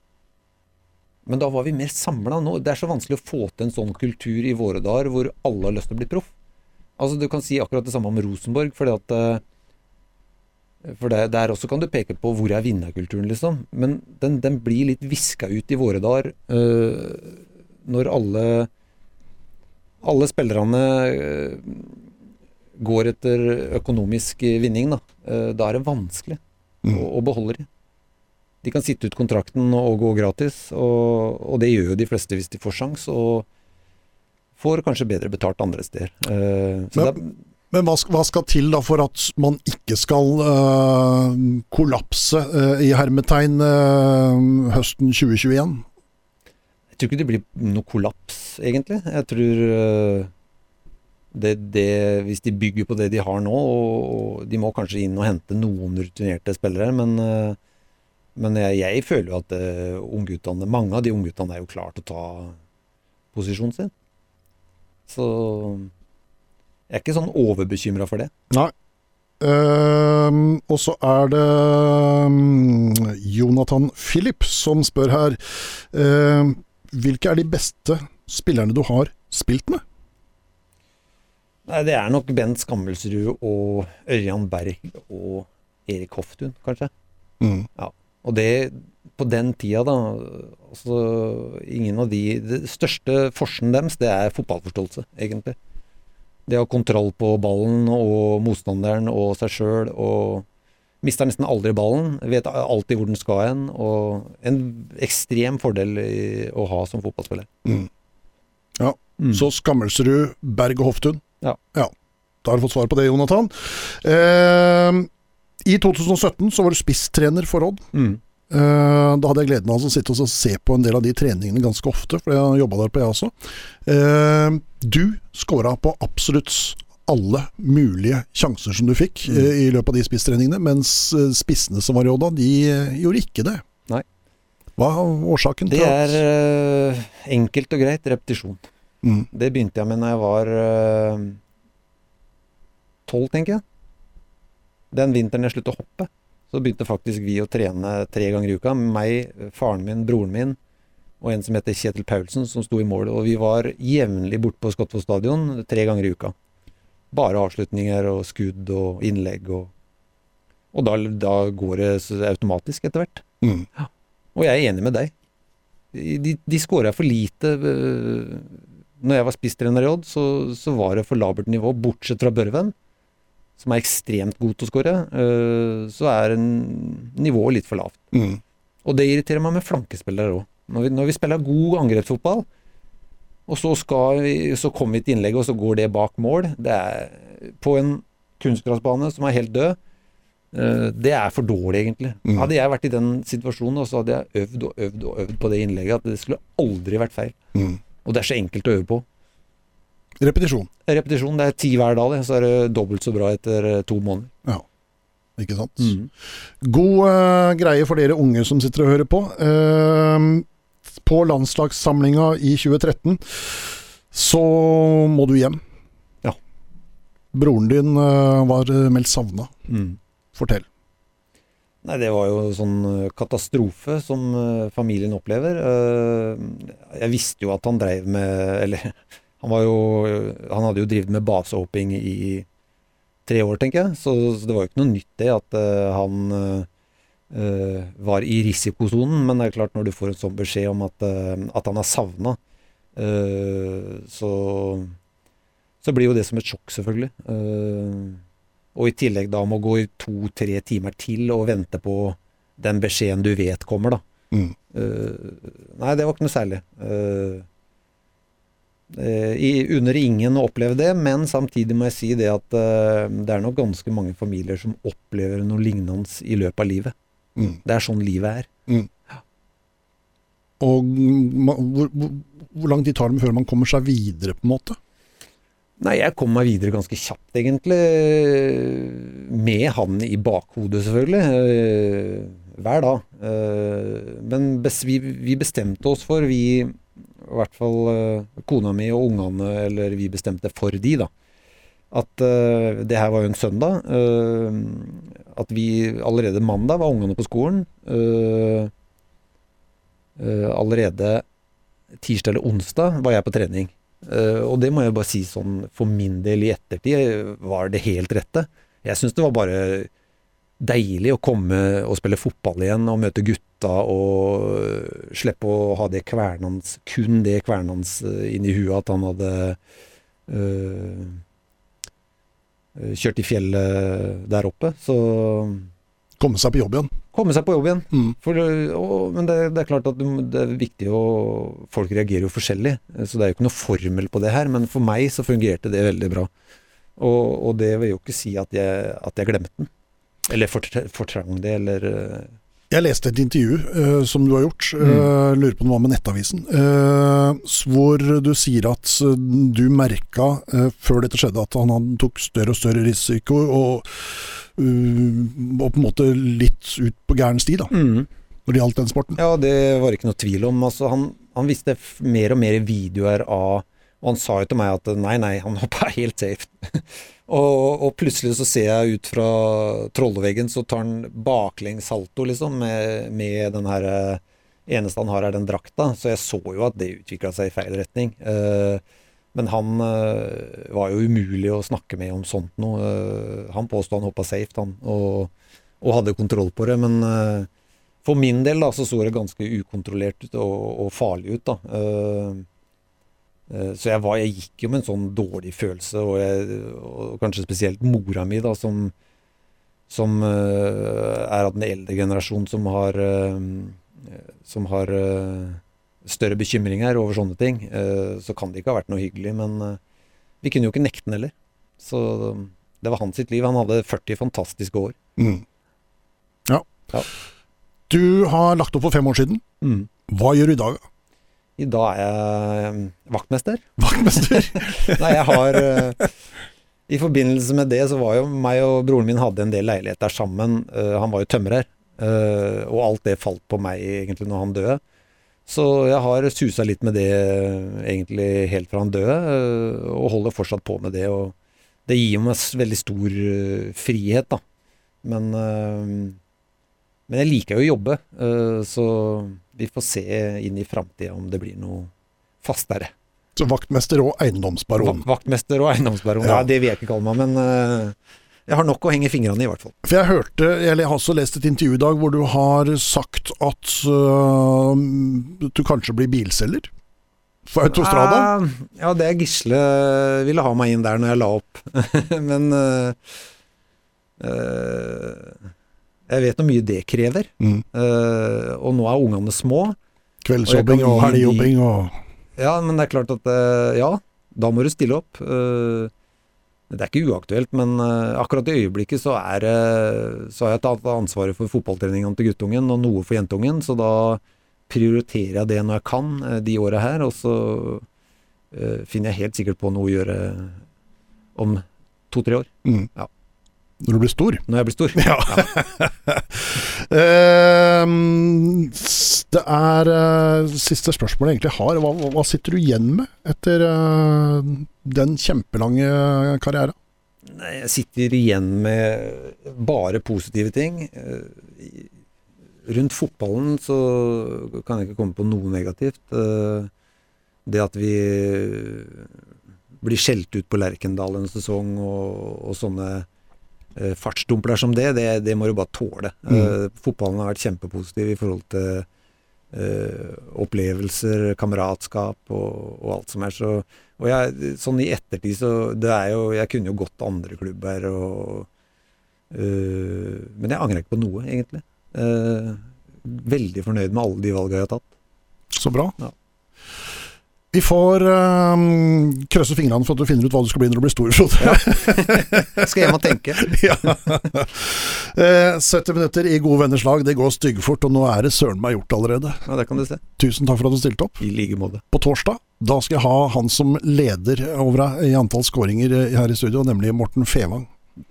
Men da var vi mer samla. nå. Det er så vanskelig å få til en sånn kultur i våre dager hvor alle har lyst til å bli proff. Altså, du kan si akkurat det samme om Rosenborg. fordi at eh, for det, der også kan du peke på hvor er vinnerkulturen, liksom. Men den, den blir litt viska ut i våre dager øh, når alle alle spillerne øh, går etter økonomisk vinning. Da, Eh, da er det vanskelig Mm. å, å beholde de. De kan sitte ut kontrakten og gå gratis, og, og det gjør jo de fleste hvis de får sjans, og får kanskje bedre betalt andre steder. Uh, så Men- er, Men hva hva skal til da for at man ikke skal uh, kollapse uh, i hermetegn høsten 2021? Jeg tror ikke det blir noe kollaps, egentlig. Jeg tror det, det, Hvis de bygger på det de har nå, og, og de må kanskje inn og hente noen rutinerte spillere, men, men jeg, jeg føler jo at uh, ungguttene, mange av de ungguttene er jo klare til å ta posisjonen sin. Så jeg er ikke sånn overbekymra for det. Ehm, og så er det um, Jonathan Philip som spør her ehm, Hvilke er de beste spillerne du har spilt med? Nei, Det er nok Bent Skammelsrud og Ørjan Berg og Erik Hoftun, kanskje. Mm. Og det på den tida, da altså, Ingen av de Det største forsen deres, det er fotballforståelse, egentlig. Det å ha kontroll på ballen og motstanderen og seg sjøl og Mister nesten aldri ballen. Vet alltid hvor den skal hen. Og en ekstrem fordel å ha som fotballspiller. Mm. Ja, Mm. Så Skammelsrud, Berg og Hoftun. Ja. Da har du fått svar på det, Jonathan. Ehm, I 2017 så var du spisstrener for Odd. Mm. Uh, da hadde jeg gleden av å sitte og se på en del av de treningene ganske ofte, for jeg jobba der på jeg også. Uh, du scora på absolutt alle mulige sjanser som du fikk Mm. uh, i løpet av de spisstreningene, mens spissene som var i Odda, de gjorde ikke det. Nei. Hva er årsaken Det til at er øh, enkelt og greit repetisjon. mm. Det begynte jeg med når jeg var tolv, tenker jeg. Den vinteren jeg sluttet å hoppe, så begynte faktisk vi å trene tre ganger i uka. Meg, faren min, broren min og en som heter Kjetil Paulsen, som sto i mål. Og vi var jevnlig borte på Skottvoll stadion tre ganger i uka. Bare avslutninger og skudd og innlegg og Og da, da går det automatisk etter hvert. Mm. Og jeg er enig med deg. De, de skåra for lite. øh, Når jeg var spisstrener i Odd, så, så var det for labert nivå, bortsett fra Børven, som er ekstremt god til å skåre. øh, Så er nivået litt for lavt. Mm. Og det irriterer meg med flankespillere òg. Når, når vi spiller god angrepsfotball, og så, vi, så kommer vi til innlegget, og så går det bak mål Det er på en kunstgressbane som er helt død. eh, det er for dårlig, egentlig. Mm. Hadde jeg vært i den situasjonen, så hadde jeg øvd og øvd og øvd på det innlegget, at det skulle aldri vært feil. Mm. Og det er så enkelt å øve på. Repetisjon, Repetisjon, det er ti hver dag, så er det dobbelt så bra etter eh, to måneder. Ja. ikke sant? Mm. God uh, greie for dere unge som sitter og hører på. Uh, på landslagssamlinga i 2013 så må du hjem. Ja. Broren din uh, var meldt savna. Mm. Fortell. Nei, det var jo sånn katastrofe som familien opplever. Jeg visste jo at han dreiv med Eller han var jo Han hadde jo drevet med basehopping i tre år, tenker jeg. Så, så det var jo ikke noe nytt det at uh, han eh, var i risikosonen. Men det er klart, når du får en sånn beskjed om at, uh, at han er savna, så så blir jo det som et sjokk, selvfølgelig. Og i tillegg da må gå i to-tre timer til og vente på den beskjeden du vet kommer, da. Mm. Nei, det var ikke noe særlig. Eh, i, under ingen å oppleve det, men samtidig må jeg si det at eh, det er nok ganske mange familier som opplever noe lignende i løpet av livet. Mm. Det er sånn livet er. Og ma- hvor, hvor, hvor lang tid tar det før man kommer seg videre, på en måte? Nei, jeg kom meg videre ganske kjapt, egentlig. Med han i bakhodet, selvfølgelig. eh, Hver dag. Eh, Men vi, vi bestemte oss for, vi, i hvert fall eh, kona mi og ungene, eller vi bestemte for de, da. At uh, det her var jo en søndag. Uh, At vi allerede mandag var ungene på skolen. Uh, Allerede tirsdag eller onsdag var jeg på trening. Og det må jeg bare si sånn for min del i ettertid var det helt rette. Jeg syns det var bare deilig å komme og spille fotball igjen og møte gutta og å slippe å ha det kvernans, kun det kvernans øh, inni huet at han hadde øh, kjørt i fjellet der oppe. Så Komme seg på jobb igjen. komme seg på jobb igjen. Mm. For, og, men det, det er klart at det er viktig å Folk reagerer jo forskjellig, så det er jo ikke noe formel på det her. Men for meg så fungerte det veldig bra. Og, og det vil jo ikke si at jeg, at jeg glemte den. Eller fortrang det, eller Jeg leste et intervju uh, som du har gjort, Mm. uh, lurer på om det var med Nettavisen, uh, hvor du sier at eh, du merka eh, før dette skjedde at han, han tok større og større risiko, og, og på en måte litt ut på gæren sti da, når det gjaldt den sporten. Ja, det var ikke noe tvil om. Altså, han, han visste mer og mer videoer av Og han sa jo til meg at nei, nei, han hoppa helt safe. og, og plutselig så ser jeg ut fra trollveggen, så tar han baklengs salto, liksom, med, med den her eh, Eneste han har, er den drakta. Så jeg så jo at det utvikla seg i feil retning. Eh, men han eh, var jo umulig å snakke med om sånt noe. Han påstod han hoppa safe, han, og, og hadde kontroll på det. Men for min del da, så så det ganske ukontrollert ut og, og farlig ut. da. Eh, så jeg, var, jeg gikk jo med en sånn dårlig følelse, og, jeg, og kanskje spesielt mora mi, da, som, som eh, er av den eldre generasjonen som har, eh, som har større bekymringer over sånne ting. Så kan det ikke ha vært noe hyggelig, men vi kunne jo ikke nekte den heller. Så det var hans sitt liv. Han hadde 40 fantastiske år. Mm. Ja. Ja. Du har lagt opp for fem år siden. Hva gjør du i dag? I dag er jeg eh, vaktmester. Vaktmester? Nei, jeg har eh, I forbindelse med det så var jo meg og broren min hadde en del leiligheter sammen. Eh, han var jo tømrer, eh, og alt det falt på meg egentlig når han døde. Så jeg har susa litt med det egentlig helt fra han døde, og holder fortsatt på med det. Og det gir meg veldig stor frihet, da. Men, men jeg liker jo å jobbe, så vi får se inn i framtida om det blir noe fastere. Så vaktmester og eiendomsbaron. Vak- Vaktmester og eiendomsbaron. Ja. Ja. det vil jeg ikke kalle meg, men eh, jeg har nok å henge fingrene i, i hvert fall. For jeg hørte, eller jeg har også lest et intervju i dag hvor du har sagt at uh, du kanskje blir bilselger for Autostrada. Ah, ja, det er Gisle ville ha meg inn der når jeg la opp. men uh, eh, jeg vet hvor mye det krever. Mm. Uh, og nå er ungene små. Kveldsjobbing Og og helgejobbing og Ja, men det er klart at uh, Ja, da må du stille opp. Uh, det er ikke uaktuelt, men akkurat i øyeblikket så er Så har jeg tatt ansvaret for fotballtreningene til guttungen og noe for jentungen, så da prioriterer jeg det når jeg kan de åra her, og så finner jeg helt sikkert på noe å gjøre om to-tre år, mm. Ja. Når du blir stor. når jeg blir stor. Ja. Ehm, det er eh, siste spørsmålet jeg egentlig har. Hva, hva- sitter du igjen med etter eh, den kjempelange karrieren? Jeg sitter igjen med bare positive ting. Eh, rundt fotballen så kan jeg ikke komme på noe negativt. Det at vi blir skjelt ut på Lerkendal en sesong og, og sånne fartsdumpler som det, det, det, må du bare tåle. Mm. Uh, fotballen har vært kjempepositiv i forhold til uh, opplevelser, kameratskap og, og, alt som er. Så, og jeg, sånn i ettertid så det er jo, Jeg kunne jo gått til andre klubber og uh, Men jeg angrer ikke på noe, egentlig. veldig fornøyd med alle de valgene jeg har tatt. Så bra. Ja. Vi får um, krøsse fingrene for at du finner ut hva du skal bli når du blir stor, Frode. Ja. skal hjem og tenke. ja. eh, 70 minutter i gode venners lag, det går styggfort, og nå er det søren meg gjort allerede. Ja, det kan du se. Tusen takk for at du stilte opp. I like måte. På torsdag, da skal jeg ha han som leder over i antall skåringer her i studio, nemlig Morten Fevang.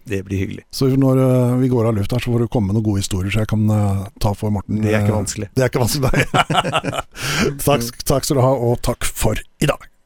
Det blir hyggelig. Så når uh, vi går av luft her, så får du komme med noen gode historier så jeg kan uh, ta for Morten. Det er ikke vanskelig. Det er ikke vanskelig, nei. takk, takk skal du ha, og takk for i dag.